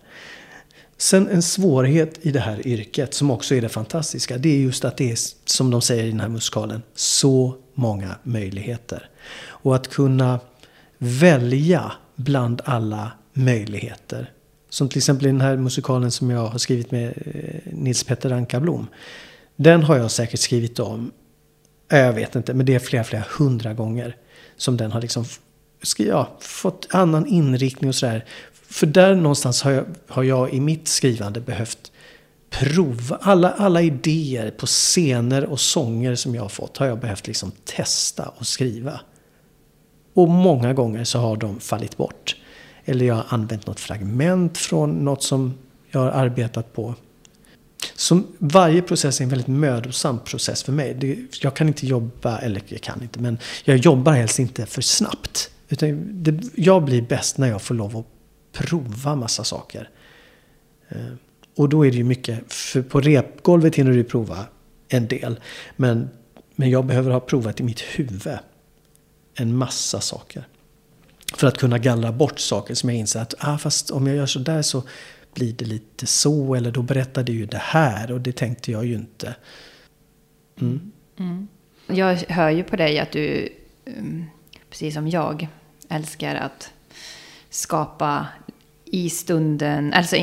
Sen en svårighet i det här yrket som också är det fantastiska. Det är just att det är, som de säger i den här musikalen, så många möjligheter. Och att kunna välja bland alla möjligheter. Som till exempel i den här musikalen som jag har skrivit med eh, Nils Petter Ankarblom. Den har jag säkert skrivit om, eh, jag vet inte, men det är flera, flera hundra gånger. Som den har liksom ja, fått annan inriktning och sådär. För där någonstans har jag, har jag i mitt skrivande behövt prova. Alla, alla idéer på scener och sånger som jag har fått har jag behövt liksom testa och skriva. Och många gånger så har de fallit bort. Eller jag har använt något fragment från något som jag har arbetat på. Så varje process är en väldigt mödosam process för mig. Det, jag kan inte jobba, eller jag kan inte, men jag jobbar helst inte för snabbt. Utan det, jag blir bäst när jag får lov att prova massa saker. Eh, och då är det ju mycket, för på repgolvet hinner du prova en del. Men, men jag behöver ha provat i mitt huvud en massa saker. För att kunna gallra bort saker som jag inser att ah, fast om jag gör så där så blir det lite så. Eller då berättade ju det här och det tänkte jag ju inte. Mm. Mm. Jag hör ju på dig att du, mm, precis som jag, älskar att skapa i stunden. Alltså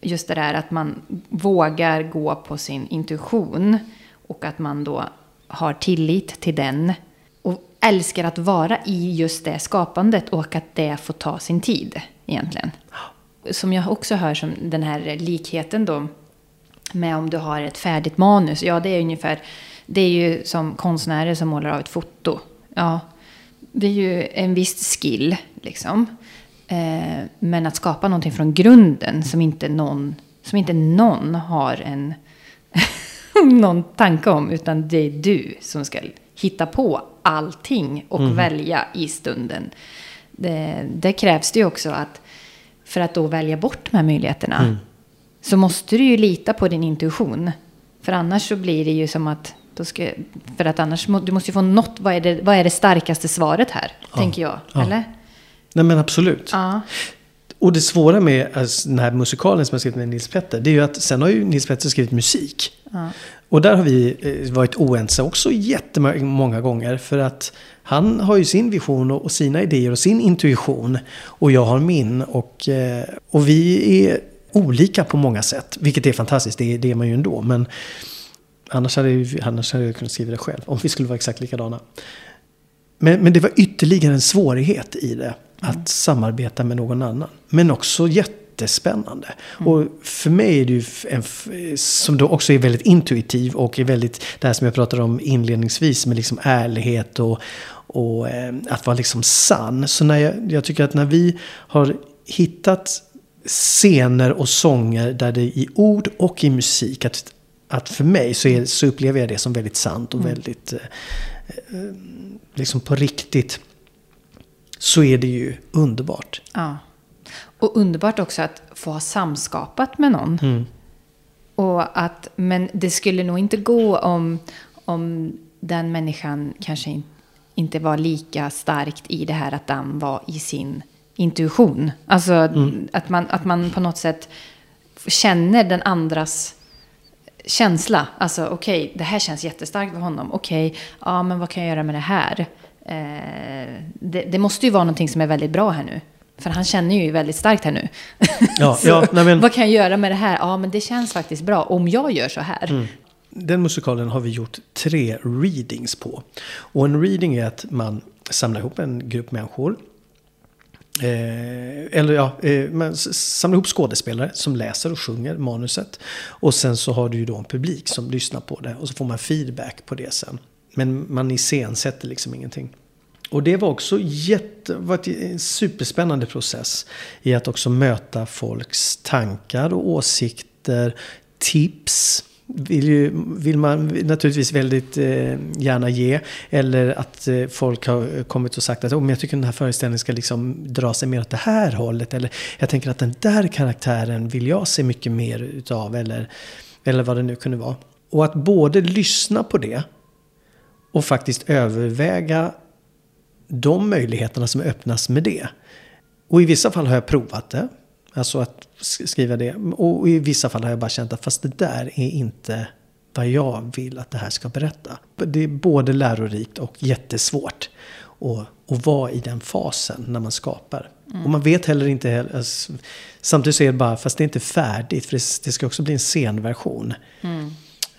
just det där att man vågar gå på sin intuition. Och att man då har tillit till den. Älskar att vara i just det skapandet och att det får ta sin tid egentligen. Som jag också hör som den här likheten då med om du har ett färdigt manus. Ja, det är ungefär, det är ju som konstnärer som målar av ett foto. Ja, det är ju en viss skill liksom. Eh, men att skapa någonting från grunden som inte någon, som inte någon har en någon tanke om, utan det är du som ska hitta på allting och Mm. välja i stunden. Det, det krävs det ju också att för att då välja bort de här möjligheterna Mm. så måste du ju lita på din intuition. För annars så blir det ju som att, ska, för att annars må, du måste ju få något, vad är det, vad är det starkaste svaret här? Tänker jag, Ja. eller? Nej men absolut. Ja. Och det svåra med alltså, den här musikalen som jag skrivit med Nils Petter, det är ju att sen har ju Nils Petter skrivit musik. Och där har vi eh, varit oense också jättemånga gånger. För att han har ju sin vision och sina idéer och sin intuition. Och jag har min. Och, eh, och vi är olika på många sätt. Vilket är fantastiskt, det är, det är man ju ändå. Men annars hade, jag- annars hade jag kunnat skriva det själv. Om vi skulle vara exakt likadana. Men, men det var ytterligare en svårighet i det. Att samarbeta med någon annan. Men också jättespännande. Och för mig är det ju en, som då också är väldigt intuitiv och är väldigt, det här som jag pratade om inledningsvis med liksom ärlighet och, och eh, att vara liksom sann. Så när jag, jag tycker att när vi har hittat scener och sånger där det i ord och i musik, att, att för mig så, är, så upplever jag det som väldigt sant och väldigt eh, eh, liksom på riktigt. Så är det ju underbart. Ja. Och underbart också att få ha samskapat med någon. Mm. Och att, men det skulle nog inte gå om, om den människan kanske in, inte var lika starkt i det här att den var i sin intuition. Alltså att, man, att man på något sätt känner den andras känsla. Alltså okej, det här känns jättestarkt för honom. Okej, ja men vad kan jag göra med det här? Eh, det, det måste ju vara någonting som är väldigt bra här nu. För han känner ju väldigt starkt här nu. Ja, ja, men- Vad kan jag göra med det här? Ja, men det känns faktiskt bra om jag gör så här. Mm. Den musikalen har vi gjort tre readings på. Och en reading är att man samlar ihop en grupp människor. Eh, eller ja, eh, man samlar ihop skådespelare som läser och sjunger manuset. Och sen så har du ju då en publik som lyssnar på det. Och så får man feedback på det sen. Men man iscensätter liksom ingenting. Och det var också jätte, var en superspännande process i att också möta folks tankar och åsikter, tips. Vill, ju, vill man naturligtvis väldigt eh, gärna ge. Eller att eh, folk har kommit och sagt att oh, men jag tycker den här föreställningen ska liksom dra sig mer åt det här hållet. Eller jag tänker att den där karaktären vill jag se mycket mer utav. Eller, eller vad det nu kunde vara. Och att både lyssna på det och faktiskt överväga de möjligheterna som öppnas med det. Och i vissa fall har jag provat det. Alltså att sk- skriva det. Och i vissa fall har jag bara känt att fast det där är inte vad jag vill att det här ska berätta. Det är både lärorikt och jättesvårt att, att vara i den fasen när man skapar. Och man vet heller inte heller, alltså, samtidigt så är det bara, fast det är inte färdigt för det, det ska också bli en scenversion.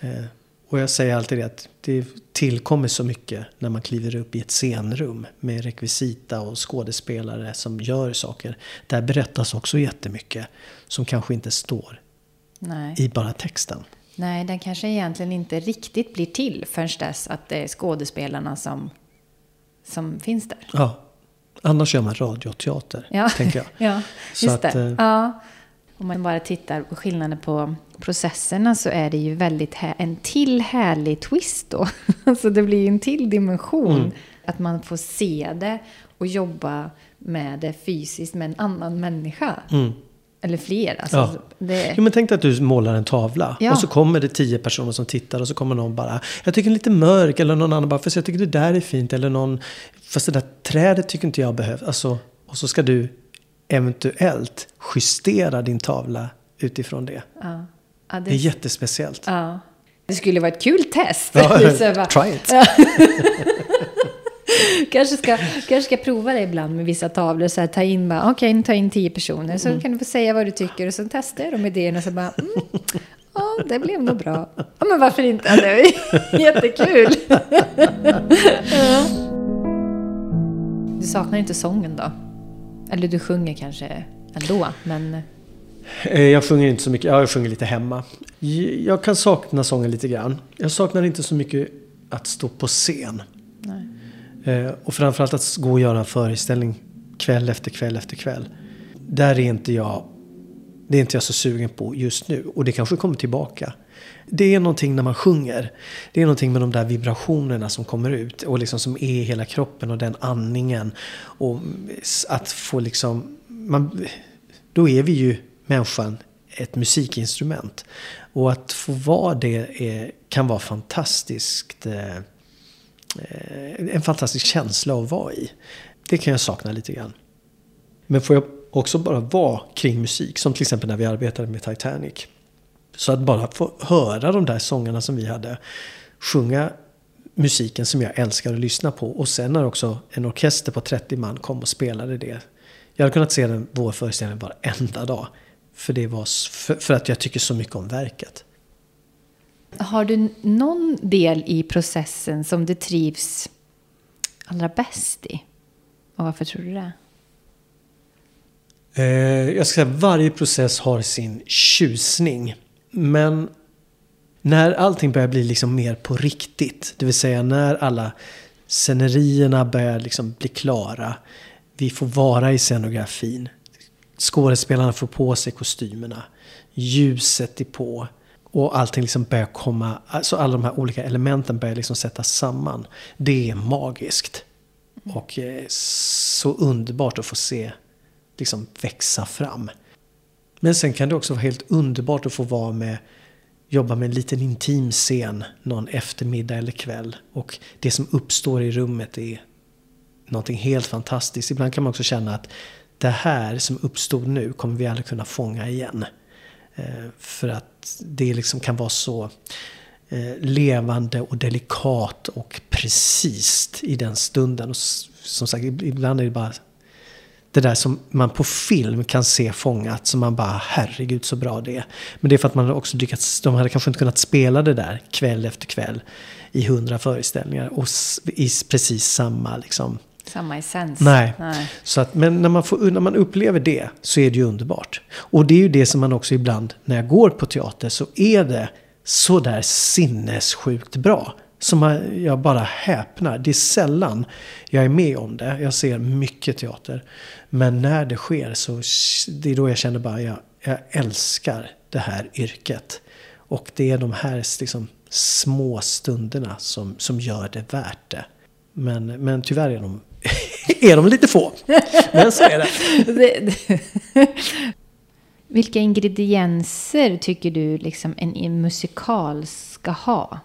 Eh, och jag säger alltid det att det tillkommer så mycket när man kliver upp i ett scenrum med rekvisita och skådespelare som gör saker. Där berättas också jättemycket som kanske inte står Nej. i bara texten. Nej, den kanske egentligen inte riktigt blir till förrän dess att det är skådespelarna som, som finns där. Ja. Annars gör man radioteater, Ja, tänker jag. ja Så just att, det. eh, Ja. Om man bara tittar på skillnaden på processerna så är det ju väldigt en till härlig twist då. Alltså det blir ju en till dimension. Mm. Att man får se det och jobba med det fysiskt med en annan människa. Mm. Eller fler. Alltså, Ja. det, Jo, men tänk dig att du målar en tavla Ja. och så kommer det tio personer som tittar och så kommer någon bara Jag tycker den är lite mörk eller någon annan bara fast jag tycker det där är fint eller någon Fast det där trädet tycker inte jag behövs. Alltså, och så ska du eventuellt justera din tavla utifrån det. ja. Ja, Det är det, jättespeciellt. ja. det skulle vara ett kul test. Ja, try it. kanske, ska, kanske ska prova det ibland med vissa tavlor. Så här, ta in bara, okej, tar jag in tio personer. Så kan du få säga vad du tycker och så testar jag de idéerna. Så bara, mm, ja, det blev nog bra. Ja, men varför inte? Det är jättekul. ja. Du saknar inte sången då? Eller du sjunger kanske ändå, men... Eh, Jag sjunger inte så mycket, ja, jag sjunger lite hemma. Jag kan sakna sången lite grann. Jag saknar inte så mycket att stå på scen. Nej. Eh, Och framförallt att gå och göra en föreställning kväll efter kväll efter kväll. Där är inte jag Det är inte jag så sugen på just nu. Och det kanske kommer tillbaka. Det är någonting när man sjunger. Det är någonting med de där vibrationerna som kommer ut. Och liksom som är i hela kroppen och den andningen. Och att få liksom... Man, då är vi ju människan ett musikinstrument. Och att få vara det är, kan vara fantastiskt. Eh, en fantastisk känsla att vara i. Det kan jag sakna lite grann. Men får jag också bara vara kring musik, som till exempel när vi arbetade med Titanic. Så att bara få höra de där sångerna som vi hade, sjunga musiken som jag älskar att lyssna på och sen när också en orkester på 30 man kom och spelade det. Jag hade kunnat se den, vår föreställning varenda dag. För, det var, för, för att jag tycker så mycket om verket. Har du någon del i processen som du trivs allra bäst i? Och varför tror du det? Eh, jag ska säga att varje process har sin tjusning. Men när allting börjar bli liksom mer på riktigt, det vill säga när alla scenerierna börjar liksom bli klara, vi får vara i scenografin, skådespelarna får på sig kostymerna, ljuset är på och allting liksom börjar komma, alltså alla de här olika elementen börjar liksom sättas samman. Det är magiskt. Och eh, så underbart att få se liksom växa fram. Men sen kan det också vara helt underbart att få vara med, jobba med en liten intim scen någon eftermiddag eller kväll. Och det som uppstår i rummet är någonting helt fantastiskt. Ibland kan man också känna att det här som uppstod nu kommer vi aldrig kunna fånga igen. Eh, för att det liksom kan vara så eh, levande och delikat och precis i den stunden. Och som sagt, ibland är det bara det där som man på film kan se fångat. Som man bara, herregud så bra det är. Men det är för att man också lyckats, de hade kanske inte kunnat spela det där kväll efter kväll. I hundra föreställningar och i precis samma liksom. Samma essens. Nej. Nej. Så att, men när man, får, när man upplever det så är det ju underbart. Och det är ju det som man också ibland, när jag går på teater så är det så där sinnessjukt bra. Som jag bara häpnar. Det är sällan jag är med om det. Jag ser mycket teater. Men när det sker så det är då jag känner bara jag, jag älskar det här yrket. Och det är de här liksom, små stunderna som, som gör det värt det. Men, men tyvärr är de, är de lite få. Men så är det. Vilka ingredienser tycker du liksom en musikal ska ha?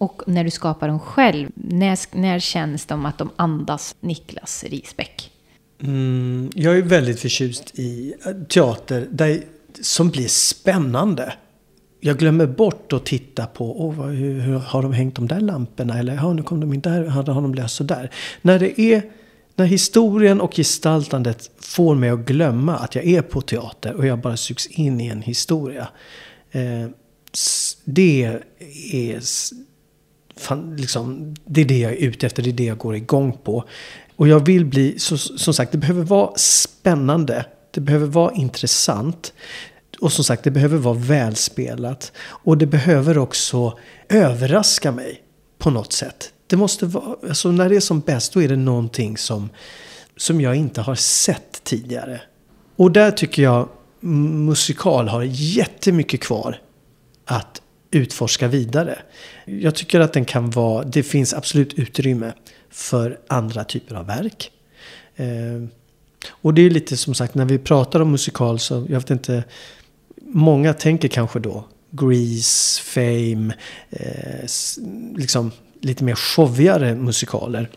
Och när du skapar dem själv, när, när känns de att de andas Niklas Risbäck? Mm, jag är väldigt förtjust i eh, teater där, som blir spännande. Jag glömmer bort att titta på oh, hur, hur har de hängt de där lamporna eller ja, nu kom de in där, har de löst så där. När det är när historien och gestaltandet får mig att glömma att jag är på teater och jag bara sugs in i en historia. Eh, det är fan, liksom, det är det jag är ute efter, det är det jag går igång på. Och jag vill bli, så, som sagt, det behöver vara spännande. Det behöver vara intressant. Och som sagt, det behöver vara välspelat. Och det behöver också överraska mig på något sätt. Det måste vara, alltså när det är som bäst, då är det någonting som, som jag inte har sett tidigare. Och där tycker jag musikal har jättemycket kvar att utforska vidare. Jag tycker att den kan vara, det finns absolut utrymme för andra typer av verk. Eh, och det är lite som sagt när vi pratar om musikal så, jag vet inte, många tänker kanske då Grease, Fame, eh, liksom lite mer showigare musikaler.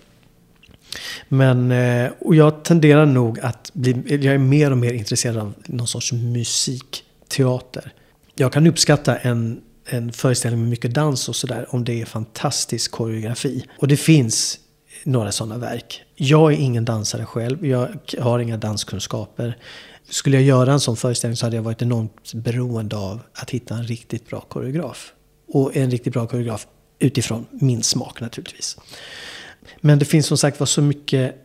Men, eh, och jag tenderar nog att bli, jag är mer och mer intresserad av någon sorts musikteater. Jag kan uppskatta en en föreställning med mycket dans och sådär om det är fantastisk koreografi. Och det finns några sådana verk. Jag är ingen dansare själv, jag har inga danskunskaper. Skulle jag göra en sån föreställning så hade jag varit enormt beroende av att hitta en riktigt bra koreograf. Och en riktigt bra koreograf utifrån min smak naturligtvis. Men det finns som sagt var så mycket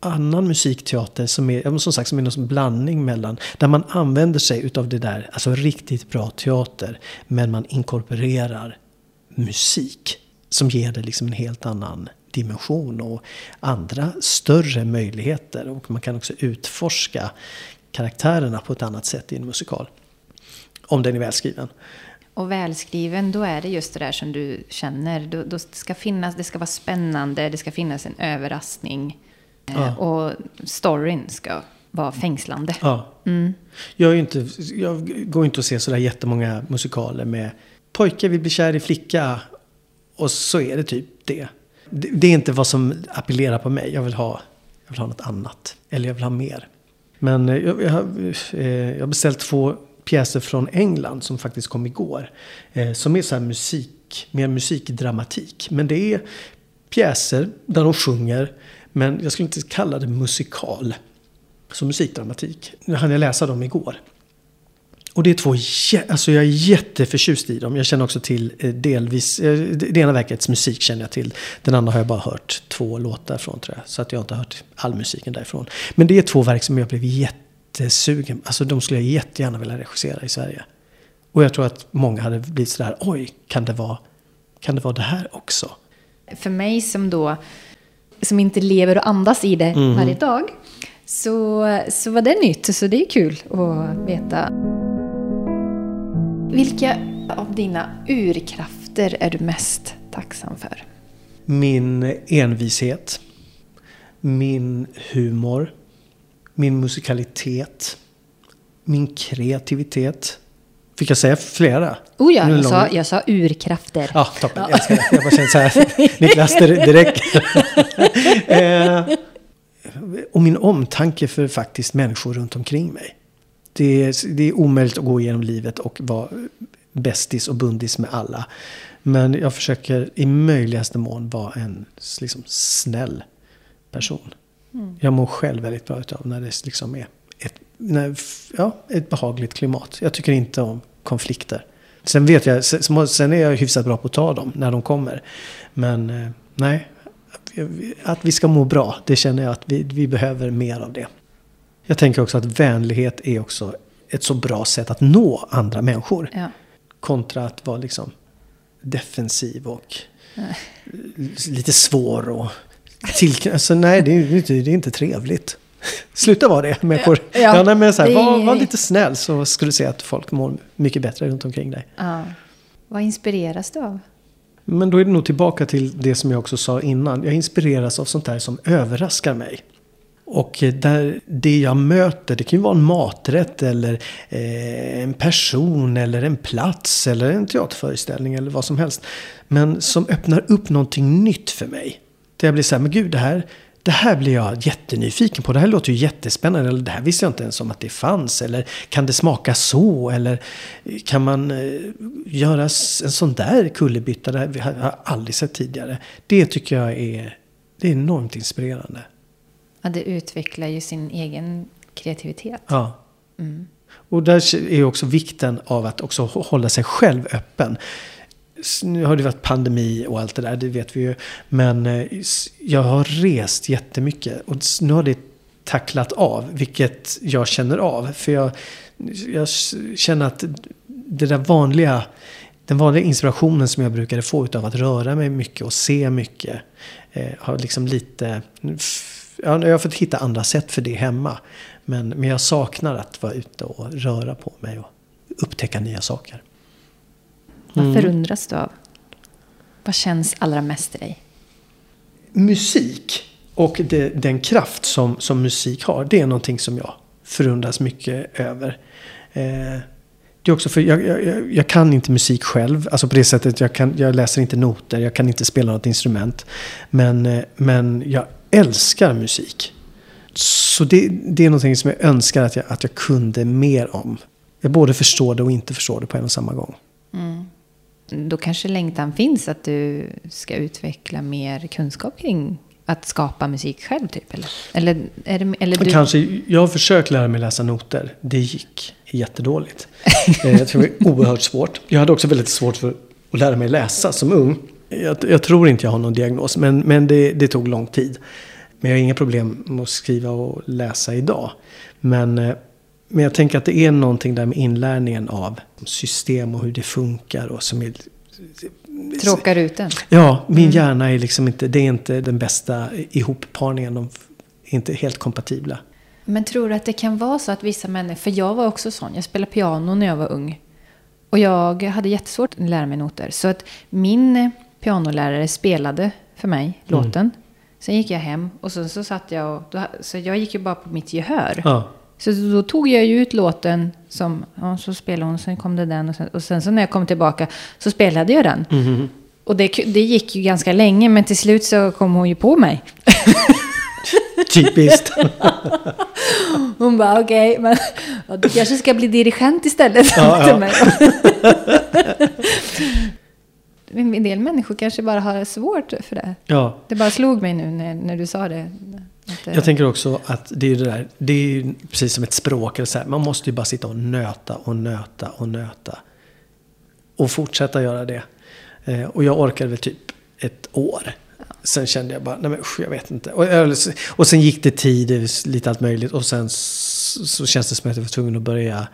annan musikteater som är, som sagt, som är någon blandning mellan, där man använder sig utav det där, alltså riktigt bra teater, men man inkorporerar musik som ger det liksom en helt annan dimension och andra större möjligheter. Och man kan också utforska karaktärerna på ett annat sätt i en musikal. Om den är välskriven. Och välskriven, då är det just det där som du känner. Då, då ska finnas, det ska vara spännande, det ska finnas en överraskning. Eh, Ja. Och storyn ska vara fängslande. Ja. Jag, är inte, jag går inte och ser sådär jättemånga musikaler med pojke vill bli kär i flicka och så är det typ det. Det, det är inte vad som appellerar på mig. Jag vill ha, jag vill ha något annat. Eller jag vill ha mer. Men eh, jag, jag, har, eh, jag har beställt två pjäser från England som faktiskt kom igår. Eh, som är så här musik, mer musikdramatik. Men det är pjäser där de sjunger. Men jag skulle inte kalla det musikal. Så musikdramatik. Nu hann jag läsa dem igår. Och det är två, alltså jag är jätteförtjust i dem. Jag känner också till eh, delvis, eh, det ena verkets musik känner jag till. Den andra har jag bara hört två låtar från tror jag. Så att jag har inte hört all musiken därifrån. Men det är två verk som jag blev jättesugen Alltså de skulle jag jättegärna vilja regissera i Sverige. Och jag tror att många hade blivit sådär, oj, kan det vara, kan det, vara det här också? För mig som då, som inte lever och andas i det varje dag, så, så var det nytt. Så det är kul att veta. Vilka av dina urkrafter är du mest tacksam för? Min envishet. Min humor. Min musikalitet. Min kreativitet. Fick jag säga flera? Oh ja, jag sa, jag sa urkrafter. Ja, toppen. Jag älskar det. Jag bara känner så här. Niklas, det, det räcker. eh, och min omtanke för faktiskt människor runt omkring mig. Det är, det är omöjligt att gå igenom livet och vara bästis och bundis med alla. Men jag försöker i möjligaste mån vara en liksom, snäll person. Jag mår själv väldigt bra utav när det liksom är ett, när, ja, ett behagligt klimat. Jag tycker inte om konflikter. Sen vet jag, sen, sen är jag hyfsat bra på att ta dem när de kommer. Men eh, nej, att, vi ska må bra, det känner jag att vi, vi behöver mer av det. Jag tänker också att vänlighet är också ett så bra sätt att nå andra människor. Ja. Kontra att vara liksom defensiv och lite svår och till, alltså, nej, det är, inte, det är inte trevligt. Sluta vara det, människor. Ja, Ja, nej, men så här, var, var lite snäll så skulle du se att folk mår mycket bättre runt omkring dig. Ja. Vad inspireras du av? Men då är det nog tillbaka till det som jag också sa innan. Jag inspireras av sånt där som överraskar mig. Och där det jag möter, det kan ju vara en maträtt eller eh, en person eller en plats eller en teaterföreställning eller vad som helst. Men som öppnar upp någonting nytt för mig. Där jag blir så här, men gud det här, det här blir jag jättenyfiken på. Det här låter ju jättespännande. Eller det här visste jag inte ens om att det fanns. Eller kan det smaka så? Eller kan man eh, göra en sån där kullerbytta? Det här har jag aldrig sett tidigare. Det tycker jag är, det är enormt inspirerande. Ja, det utvecklar ju sin egen kreativitet. Ja. Och där är också vikten av att också hå- hålla sig själv öppen. Nu har det varit pandemi och allt det där, det vet vi ju. Men eh, jag har rest jättemycket och nu har det tacklat av, vilket jag känner av. För jag, jag känner att det där vanliga, den vanliga inspirationen som jag brukade få av att röra mig mycket och se mycket eh, har liksom lite... Ja, jag har fått hitta andra sätt för det hemma. Men, men jag saknar att vara ute och röra på mig och upptäcka nya saker. Vad förundras du av? Vad känns allra mest i dig? Musik och det, den kraft som, som musik har, det är någonting som jag förundras mycket över. Eh, det är också för jag, jag, jag- kan inte musik själv. Alltså på det sättet, jag, kan, jag läser inte noter, jag kan inte spela något instrument. Men, eh, men jag älskar musik. Så det, det är någonting som jag önskar att jag, att jag kunde mer om. Jag både förstår det och inte förstår det på en och samma gång. Då kanske längtan finns att du ska utveckla mer kunskap kring att skapa musik själv, typ? Eller, eller, är det, eller du... Kanske, jag har försökt lära mig läsa noter. Det gick jättedåligt. Eh, jag tror det var oerhört svårt. Jag hade också väldigt svårt för att lära mig läsa som ung. Jag, jag tror inte jag har någon diagnos, men, men det, det tog lång tid. Men jag har inga problem med att skriva och läsa idag. Men, eh, men jag tänker att det är någonting där med inlärningen av system och hur det funkar. Och som är, Tråkar ut den? Ja, min hjärna är liksom inte, det är inte den bästa ihopparningen. De är inte helt kompatibla. Men tror du att det kan vara så att vissa människor, för jag var också sån, jag spelade piano när jag var ung. Och jag hade jättesvårt att lära mig noter. Så att min pianolärare spelade för mig Mm. låten. Sen gick jag hem och så, så satt jag och, så jag gick ju bara på mitt gehör. Ja. Så då tog jag ju ut låten som, ja, så spelade hon, sen kom det den och sen, och sen så när jag kom tillbaka så spelade jag den. Mhm. Och det, det gick ju ganska länge men till slut så kom hon ju på mig. Typiskt. Hon bara okej, men ja, du kanske ska bli dirigent istället. Ja, ja. mig. En del människor kanske bara har svårt för det. ja. Det bara slog mig nu när, när du sa det. Att, eh, Jag tänker också att det är ju det där, det är ju precis som ett språk. Eller så här, man måste ju bara sitta och nöta och nöta och nöta. Och fortsätta göra det. Eh, och jag orkade väl typ ett år. Sen kände jag bara, nej men usch, jag vet inte. Och, eh, och sen gick det tid, lite allt möjligt. Och sen så, så känns det som att jag var tvungen att börja,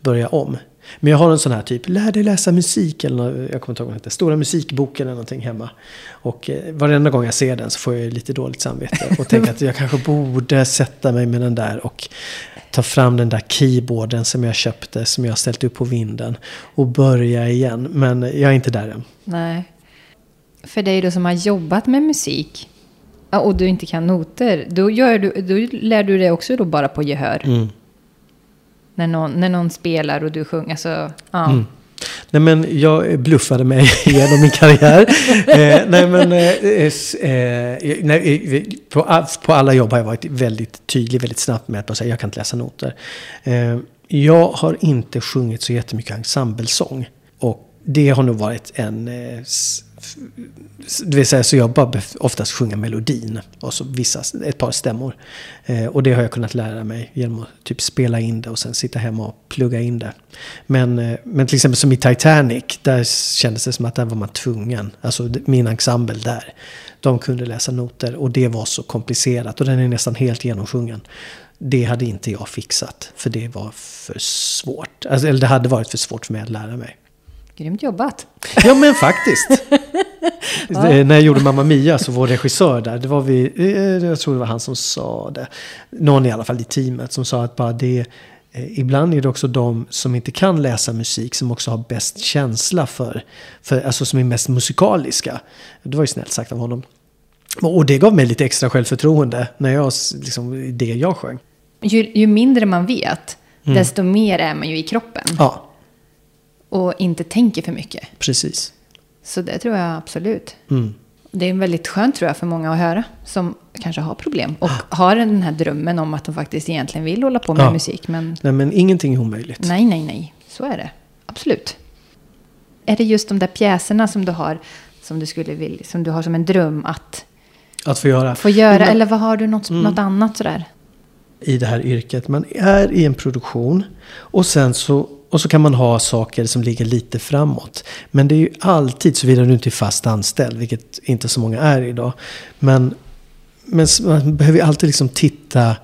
börja om. Men jag har en sån här typ, lär dig läsa musik eller nå- jag kommer inte ihåg vad den heter, Stora musikboken eller någonting hemma. Och eh, varenda gång jag ser den så får jag lite dåligt samvete och tänker att jag kanske borde sätta mig med den där och ta fram den där keyboarden som jag köpte, som jag har ställt upp på vinden och börja igen. Men jag är inte där än. Nej. För dig då som har jobbat med musik och du inte kan noter, då, gör du, då lär du dig också då bara på gehör. Mm. När, någon, när någon spelar och du sjunger. Alltså, ja. Mm. Nej men jag bluffade mig igenom min karriär. eh, nej men eh, eh, eh nej, på, på alla jobb har jag varit väldigt tydlig, väldigt snabbt med att bara säga jag kan inte läsa noter. Eh, jag har inte sjungit så jättemycket ensemblesång. Och det har nog varit en... Eh, det vill säga så jag bara oftast sjunga melodin och så vissa, ett par stämmor. Eh, och det har jag kunnat lära mig genom att typ spela in det och sen sitta hemma och plugga in det. Men, eh, men till exempel som i Titanic, där kändes det som att där var man tvungen. Alltså min ensemble där. De kunde läsa noter och det var så komplicerat och den är nästan helt genomsjungen. Det hade inte jag fixat för det var för svårt. Alltså, eller det hade varit för svårt för mig att lära mig. Grymt jobbat. Ja men faktiskt. Det- När jag gjorde Mamma Mia så var regissör där. Det var vi, eh, jag tror det var han som sa det. Någon i alla fall i teamet som sa att bara det. eh, Ibland är det också de som inte kan läsa musik som också har bäst känsla för, för alltså som är mest musikaliska. Det var ju snällt sagt av honom. Och det gav mig lite extra självförtroende när jag, liksom, det jag sjöng. Ju, ju mindre man vet, desto mer är man ju i kroppen. Ja, Och inte tänker för mycket. precis. Så det tror jag absolut. Mm. Det är väldigt skönt tror jag för många att höra. Som kanske har problem. Och har den här drömmen om att de faktiskt egentligen vill hålla på med Ja. musik. Men Nej men ingenting är omöjligt. nej, nej, nej. Så är det. Absolut. Är det just de där pjäserna som du har som du, skulle vilja, som du har som en dröm att Att få göra. få göra? Men- Eller vad har du något, något annat sådär? i det här yrket. Man är i en produktion och sen så, och så kan man ha saker som ligger lite framåt. Men det är ju alltid, såvida du inte är fast anställd, vilket inte så många är idag. Men, men man behöver ju alltid liksom titta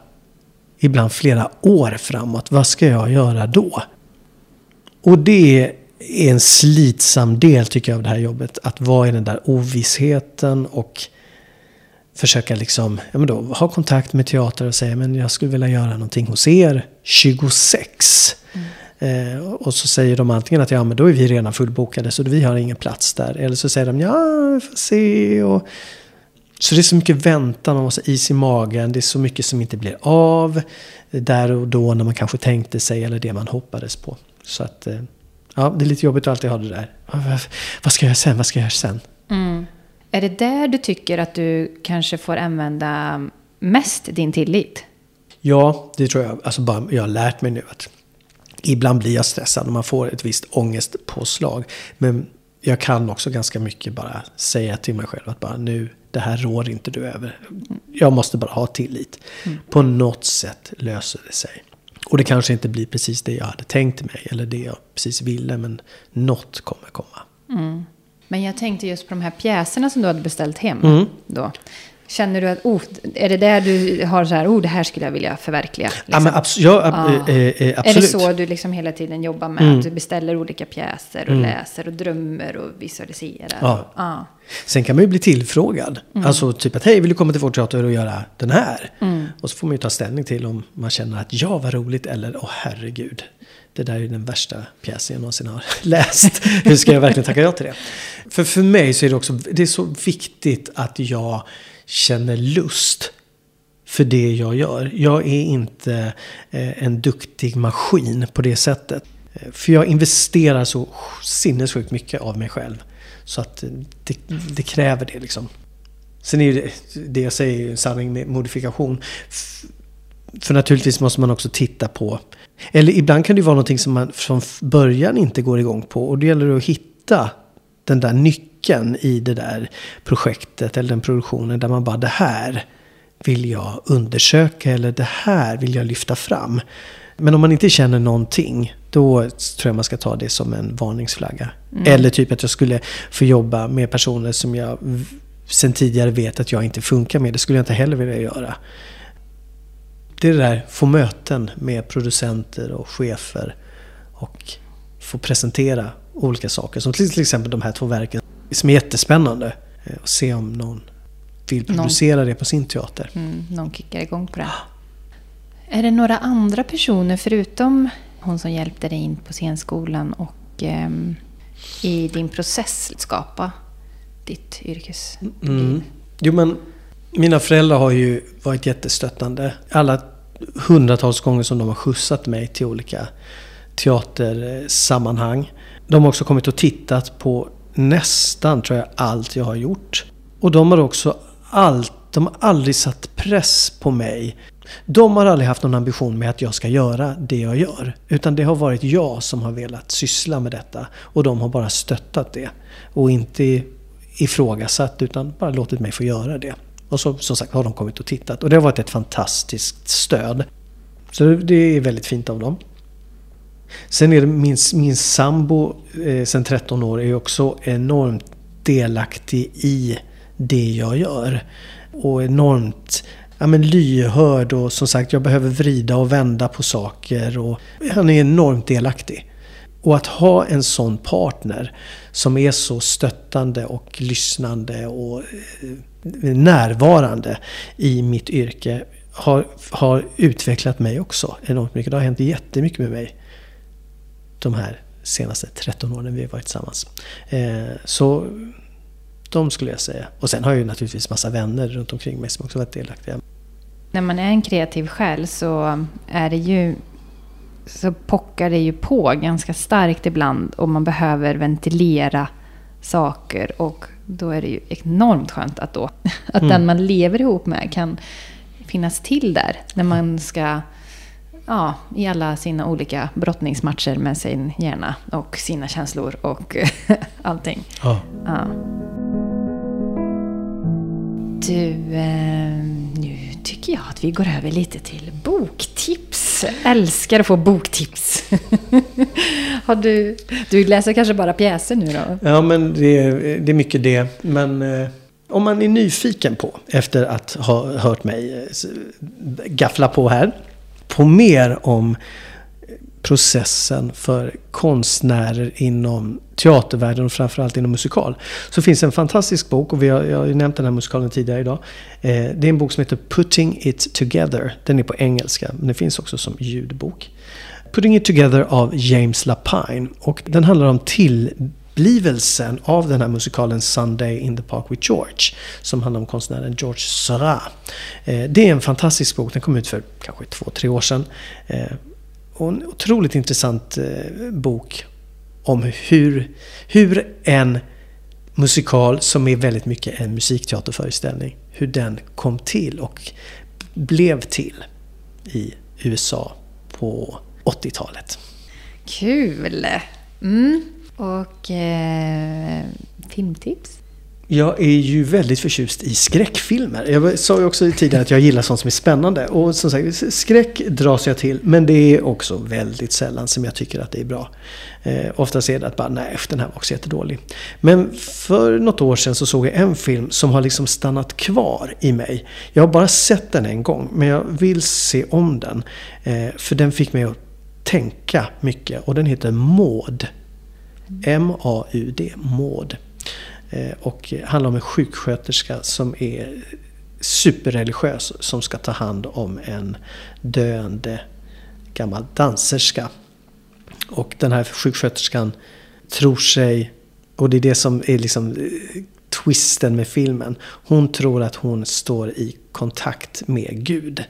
ibland flera år framåt. Vad ska jag göra då? Och det är en slitsam del tycker jag av det här jobbet. Att vara i den där ovissheten och försöka liksom, ja men då, ha kontakt med teater och säga men jag skulle vilja göra någonting hos er 26. Eh, och så säger de antingen att ja men då är vi redan fullbokade så vi har ingen plats där. Eller så säger de ja, vi får se. Och, så det är så mycket väntan och så is i magen. Det är så mycket som inte blir av där och då när man kanske tänkte sig eller det man hoppades på. Så att eh, ja, det är lite jobbigt att alltid ha det där. Vad- ska jag göra sen? Vad ska jag göra sen? Är det där du tycker att du kanske får använda mest din tillit? Ja, det tror jag. Alltså bara, jag har lärt mig nu att ibland blir jag stressad och man får ett visst ångestpåslag. Men jag kan också ganska mycket bara säga till mig själv att bara nu, det här rår inte du över. Jag måste bara ha tillit. På något sätt löser det sig. Och det kanske inte blir precis det jag hade tänkt mig eller det jag precis ville, men något kommer komma. Men jag tänkte just på de här pjäserna som du hade beställt hem. Mm. Då. Känner du att, oh, är det där du har så här, oh, det här skulle jag vilja förverkliga? Liksom? Ja, men abs ja, ab eh, eh, absolut. Är det så du liksom hela tiden jobbar med? Mm. Att du beställer olika pjäser och mm. läser och drömmer och visualiserar? Ja. Ja. Sen kan man ju bli tillfrågad. Mm. Alltså typ att, hej, vill du komma till vår teater och göra den här? Mm. Och så får man ju ta ställning till om man känner att ja, vad roligt, eller åh oh, herregud. Det där är den värsta pjäsen jag någonsin har läst. Hur ska jag verkligen tacka ja till det? För för mig så är det också, det är så viktigt att jag känner lust för det jag gör. Jag är inte eh, en duktig maskin på det sättet. Eh, för jag investerar så sinnessjukt mycket av mig själv. Så att eh, det, det kräver det liksom. Sen är det, det jag säger en sanning med modifikation. För naturligtvis måste man också titta på. Eller ibland kan det vara någonting som man från början inte går igång på. Och det gäller att hitta den där nyckeln i det där projektet eller den produktionen. Där man bara det här vill jag undersöka eller det här vill jag lyfta fram. Men om man inte känner någonting, då tror jag man ska ta det som en varningsflagga. Mm. Eller typ att jag skulle få jobba med personer som jag sen tidigare vet att jag inte funkar med. Det skulle jag inte heller vilja göra. Det är det där, få möten med producenter och chefer. Och få presentera olika saker. Som till exempel de här två verken som är jättespännande. Eh, och se om någon vill producera någon, det på sin teater. Mm, någon kickar igång på det. Är det några andra personer förutom hon som hjälpte dig in på scenskolan och eh, i din process skapa ditt yrkesliv? Mm. Jo men mina föräldrar har ju varit jättestöttande. Alla hundratals gånger som de har skjutsat mig till olika teatersammanhang. De har också kommit och tittat på nästan, tror jag, allt jag har gjort. Och de har också allt, de har aldrig satt press på mig. De har aldrig haft någon ambition med att jag ska göra det jag gör. Utan det har varit jag som har velat syssla med detta. Och de har bara stöttat det. Och inte ifrågasatt utan bara låtit mig få göra det. Och så, som sagt har de kommit och tittat. Och det har varit ett fantastiskt stöd. Så det är väldigt fint av dem. Sen är det min, min sambo eh, sen 13 år är också enormt delaktig i det jag gör. Och enormt ja, men lyhörd och som sagt jag behöver vrida och vända på saker. Och han är enormt delaktig. Och att ha en sån partner som är så stöttande och lyssnande och eh, närvarande i mitt yrke har, har utvecklat mig också enormt mycket. Det har hänt jättemycket med mig de här senaste 13 åren vi har varit tillsammans. Eh, så de skulle jag säga. Och sen har jag ju naturligtvis massa vänner runt omkring mig som också varit delaktiga. När man är en kreativ själ så är det ju så pockar det ju på ganska starkt ibland och man behöver ventilera saker och då är det ju enormt skönt att, då, att mm. den man lever ihop med kan finnas till där när man ska ja, i alla sina olika brottningsmatcher med sin hjärna och sina känslor och allting. Ja. ja. Du, eh, nu tycker jag att vi går över lite till boktips. Älskar att få boktips. Har du, du läser kanske bara pjäser nu då? Ja, men det är, det är mycket det. Men eh, om man är nyfiken på, efter att ha hört mig eh, gaffla på här, på mer om processen för konstnärer inom teatervärlden och framförallt inom musikal. Så finns en fantastisk bok och vi har, jag har ju nämnt den här musikalen tidigare idag. Eh, det är en bok som heter Putting It Together. Den är på engelska men den finns också som ljudbok. Putting It Together av James Lapine. Och den handlar om till upplevelsen av den här musikalen Sunday in the Park with George. Som handlar om konstnären George Seurat. Eh, det är en fantastisk bok. Den kom ut för kanske två, tre år sedan. Eh, och en otroligt intressant eh, bok om hur, hur en musikal som är väldigt mycket en musikteaterföreställning, hur den kom till och blev till i USA på 80-talet. Kul! Mm. Och eh, filmtips? Jag är ju väldigt förtjust i skräckfilmer. Jag sa ju också tidigare att jag gillar sånt som är spännande. Och som sagt, skräck dras jag till. Men det är också väldigt sällan som jag tycker att det är bra. Eh, oftast är det att bara, nej, den här var också jättedålig. Men för något år sedan så såg jag en film som har liksom stannat kvar i mig. Jag har bara sett den en gång, men jag vill se om den. Eh, för den fick mig att tänka mycket. Och den heter Maud. M-A-U-D. Maud. Eh, och handlar om en sjuksköterska som är superreligiös som ska ta hand om en döende gammal danserska. Och den här sjuksköterskan tror sig, och det är det som är liksom eh, twisten med filmen. Hon tror att hon står i kontakt med Gud.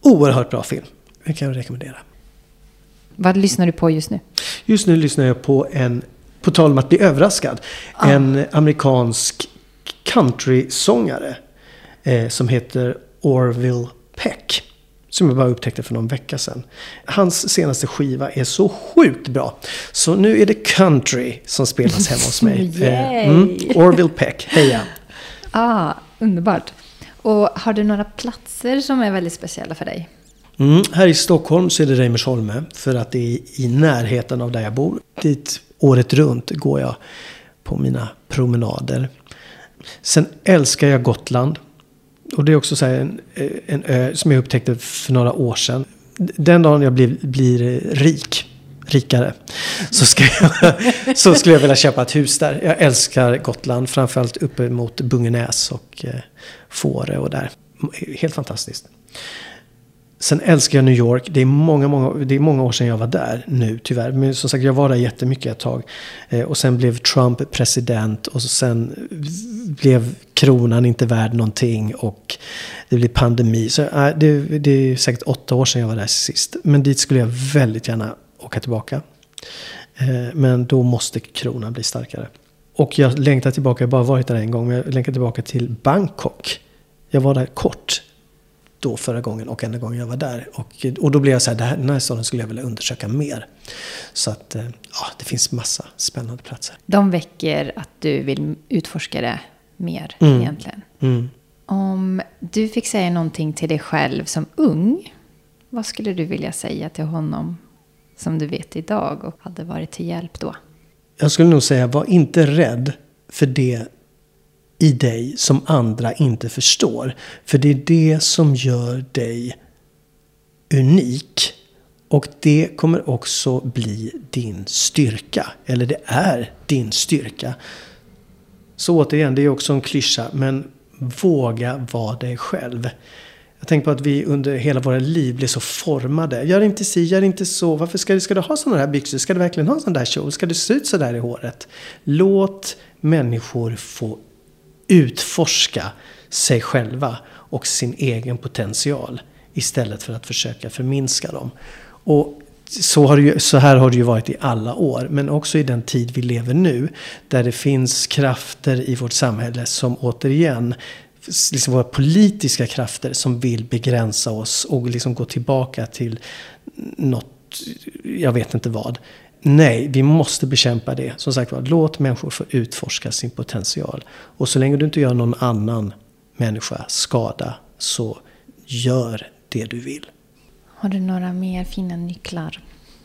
Oerhört bra film. Det kan jag rekommendera. Vad lyssnar du på just nu? Just nu lyssnar jag på en på tal om att bli överraskad. Ah. En amerikansk countrysångare eh, som heter Orville Peck. Som jag bara upptäckte för någon vecka sedan. Hans senaste skiva är så sjukt bra. Så nu är det country som spelas hemma hos mig. Eh, mm, Orville Peck, heja! Ah, underbart. Och har du några platser som är väldigt speciella för dig? Mm, här i Stockholm så är det Reimersholme för att det är i närheten av där jag bor. Dit året runt går jag på mina promenader. Sen älskar jag Gotland. Och det är också så en, en ö som jag upptäckte för några år sedan. Den dagen jag blir, blir rik, rikare, så, ska jag, så skulle jag vilja köpa ett hus där. Jag älskar Gotland, framförallt uppe mot Bungenäs och eh, Fårö och där. Helt fantastiskt. Sen älskar jag New York. Det är många, många, det är många år sedan jag var där nu tyvärr. Men som sagt, jag var där jättemycket ett tag. Eh, och sen blev Trump president och sen blev kronan inte värd någonting. Och det blev pandemi. Så eh, det, det är säkert åtta år sedan jag var där sist. Men dit skulle jag väldigt gärna åka tillbaka. Eh, men då måste kronan bli starkare. Och jag längtar tillbaka, jag har bara varit där en gång, men jag längtar tillbaka till Bangkok. Jag var där kort då förra gången och enda gången jag var där. Och, och då blev jag så här, den här staden skulle jag vilja undersöka mer. Så att, eh, ja, det finns massa spännande platser. De väcker att du vill utforska det mer mm. egentligen. Mm. Om du fick säga någonting till dig själv som ung, vad skulle du vilja säga till honom som du vet idag och hade varit till hjälp då? Jag skulle nog säga, var inte rädd för det i dig som andra inte förstår. För det är det som gör dig unik. Och det kommer också bli din styrka. Eller det är din styrka. Så återigen, det är också en klyscha. Men våga vara dig själv. Jag tänker på att vi under hela våra liv blir så formade. Gör inte si, gör inte så. Varför ska, ska du ha sådana här byxor? Ska du verkligen ha sån där kjol? Ska du se ut sådär i håret? Låt människor få utforska sig själva och sin egen potential istället för att försöka förminska dem. Och så, har ju, så här har det ju varit i alla år, men också i den tid vi lever nu. Där det finns krafter i vårt samhälle som återigen, liksom våra politiska krafter som vill begränsa oss och liksom gå tillbaka till något, jag vet inte vad. Nej, vi måste bekämpa det. Som sagt var, låt människor få utforska sin potential. Och så länge du inte gör någon annan människa skada, så gör det du vill. Har du några mer fina nycklar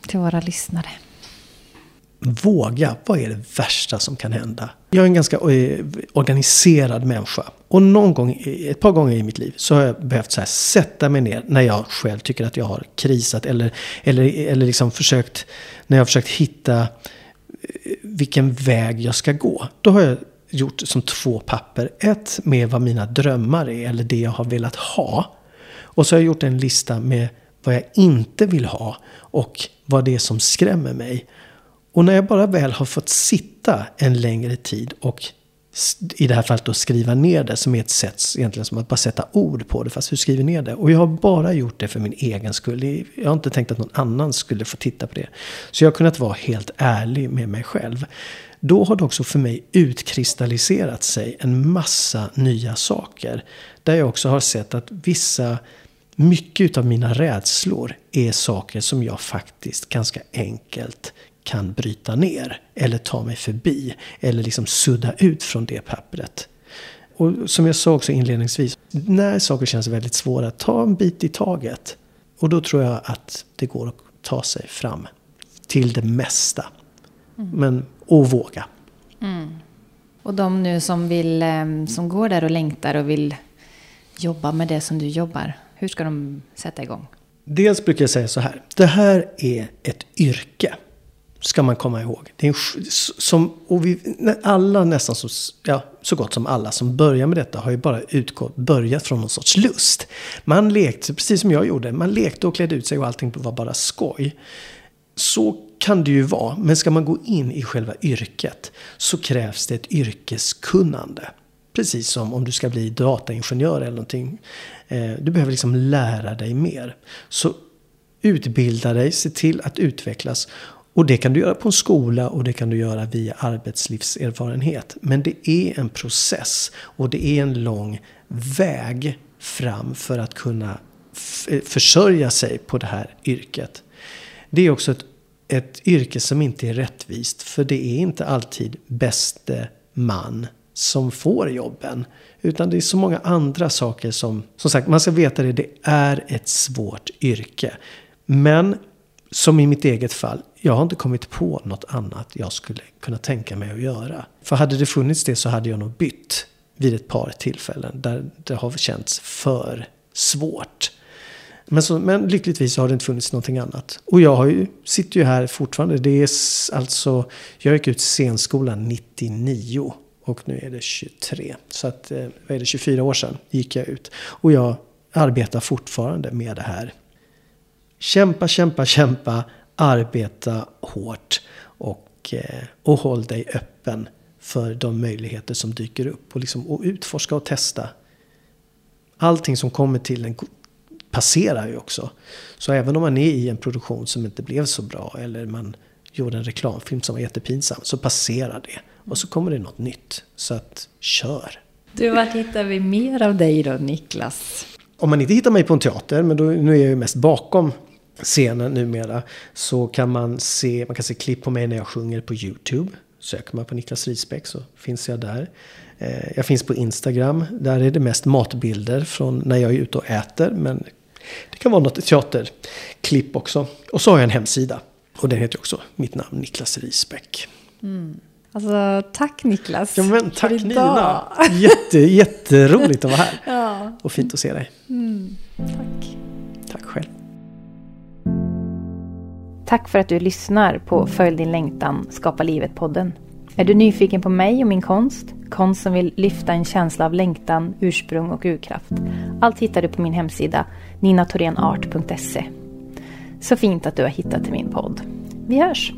till våra lyssnare? Våga, vad är det värsta som kan hända? Jag är en ganska eh, organiserad människa. Och någon gång, ett par gånger i mitt liv så har jag behövt så sätta mig ner när jag själv tycker att jag har krisat. Eller, eller, eller liksom försökt, när jag har försökt hitta eh, vilken väg jag ska gå. Då har jag gjort som två papper. Ett med vad mina drömmar är, eller det jag har velat ha. Och så har jag gjort en lista med vad jag inte vill ha och vad det är som skrämmer mig. Och när jag bara väl har fått sitta en längre tid och i det här fallet då skriva ner det som är ett sätt egentligen som att bara sätta ord på det fast hur skriver ner det? Och jag har bara gjort det för min egen skull. Jag har inte tänkt att någon annan skulle få titta på det. Så jag har kunnat vara helt ärlig med mig själv. Då har det också för mig utkristalliserat sig en massa nya saker. Där jag också har sett att vissa mycket av mina rädslor är saker som jag faktiskt ganska enkelt kan bryta ner eller ta mig förbi eller liksom sudda ut från det pappret. Och som jag sa också inledningsvis, när saker känns väldigt svåra, ta en bit i taget. Och då tror jag att det går att ta sig fram till det mesta. Mm. Men, och våga. Mm. Och de nu som, vill, eh, som går där och längtar och vill jobba med det som du jobbar, hur ska de sätta igång? Dels brukar jag säga så här. Det här är ett yrke. Ska man komma ihåg. Det är en, som, och vi, alla nästan så, ja, så gott som alla som börjar med detta har ju bara utgått, börjat från någon sorts lust. Man lekte, precis som jag gjorde, man lekte och klädde ut sig och allting var bara skoj. Så kan det ju vara, men ska man gå in i själva yrket så krävs det ett yrkeskunnande. Precis som om du ska bli dataingenjör eller någonting. Eh, du behöver liksom lära dig mer. Så utbilda dig, se till att utvecklas. Och det kan du göra på en skola och det kan du göra via arbetslivserfarenhet. Men det är en process och det är en lång väg fram för att kunna eh, försörja sig på det här yrket. Det är också ett, ett yrke som inte är rättvist för det är inte alltid bäste man som får jobben. Utan det är så många andra saker som, som sagt, man ska veta det, det är ett svårt yrke. Men som i mitt eget fall, jag har inte kommit på något annat jag skulle kunna tänka mig att göra. För hade det funnits det så hade jag nog bytt vid ett par tillfällen där det har känts för svårt. Men, så, men lyckligtvis har det inte funnits någonting annat. Och jag har ju, sitter ju här fortfarande. Det är alltså, jag gick ut scenskolan 99 och nu är det 23. Så att, eh, vad är det, 24 år sedan gick jag ut. Och jag arbetar fortfarande med det här. Kämpa, kämpa, kämpa. Arbeta hårt. Och, eh, och håll dig öppen för de möjligheter som dyker upp. Och, liksom, och utforska och testa. Allting som kommer till en passerar ju också. Så även om man är i en produktion som inte blev så bra eller man gjorde en reklamfilm som var jättepinsam så passerar det. Och så kommer det något nytt. Så att, kör! Du, vart hittar vi mer av dig då, Niklas? Om man inte hittar mig på en teater, men då, nu är jag ju mest bakom scenen numera, så kan man se, man kan se klipp på mig när jag sjunger på YouTube. Söker man på Niklas Risbäck så finns jag där. Eh, jag finns på Instagram, där är det mest matbilder från när jag är ute och äter, men det kan vara något teaterklipp också. Och så har jag en hemsida. Och den heter också mitt namn, Niklas Risbäck. Mm. Alltså, tack Niklas. Ja, men tack Nina. Jätte, jätteroligt att vara här. ja. Och fint att se dig. Mm, tack. Tack Tack för att du lyssnar på Följ din längtan, Skapa livet-podden. Är du nyfiken på mig och min konst? Konst som vill lyfta en känsla av längtan, ursprung och urkraft. Allt hittar du på min hemsida ninatorenart.se. Så fint att du har hittat till min podd. Vi hörs!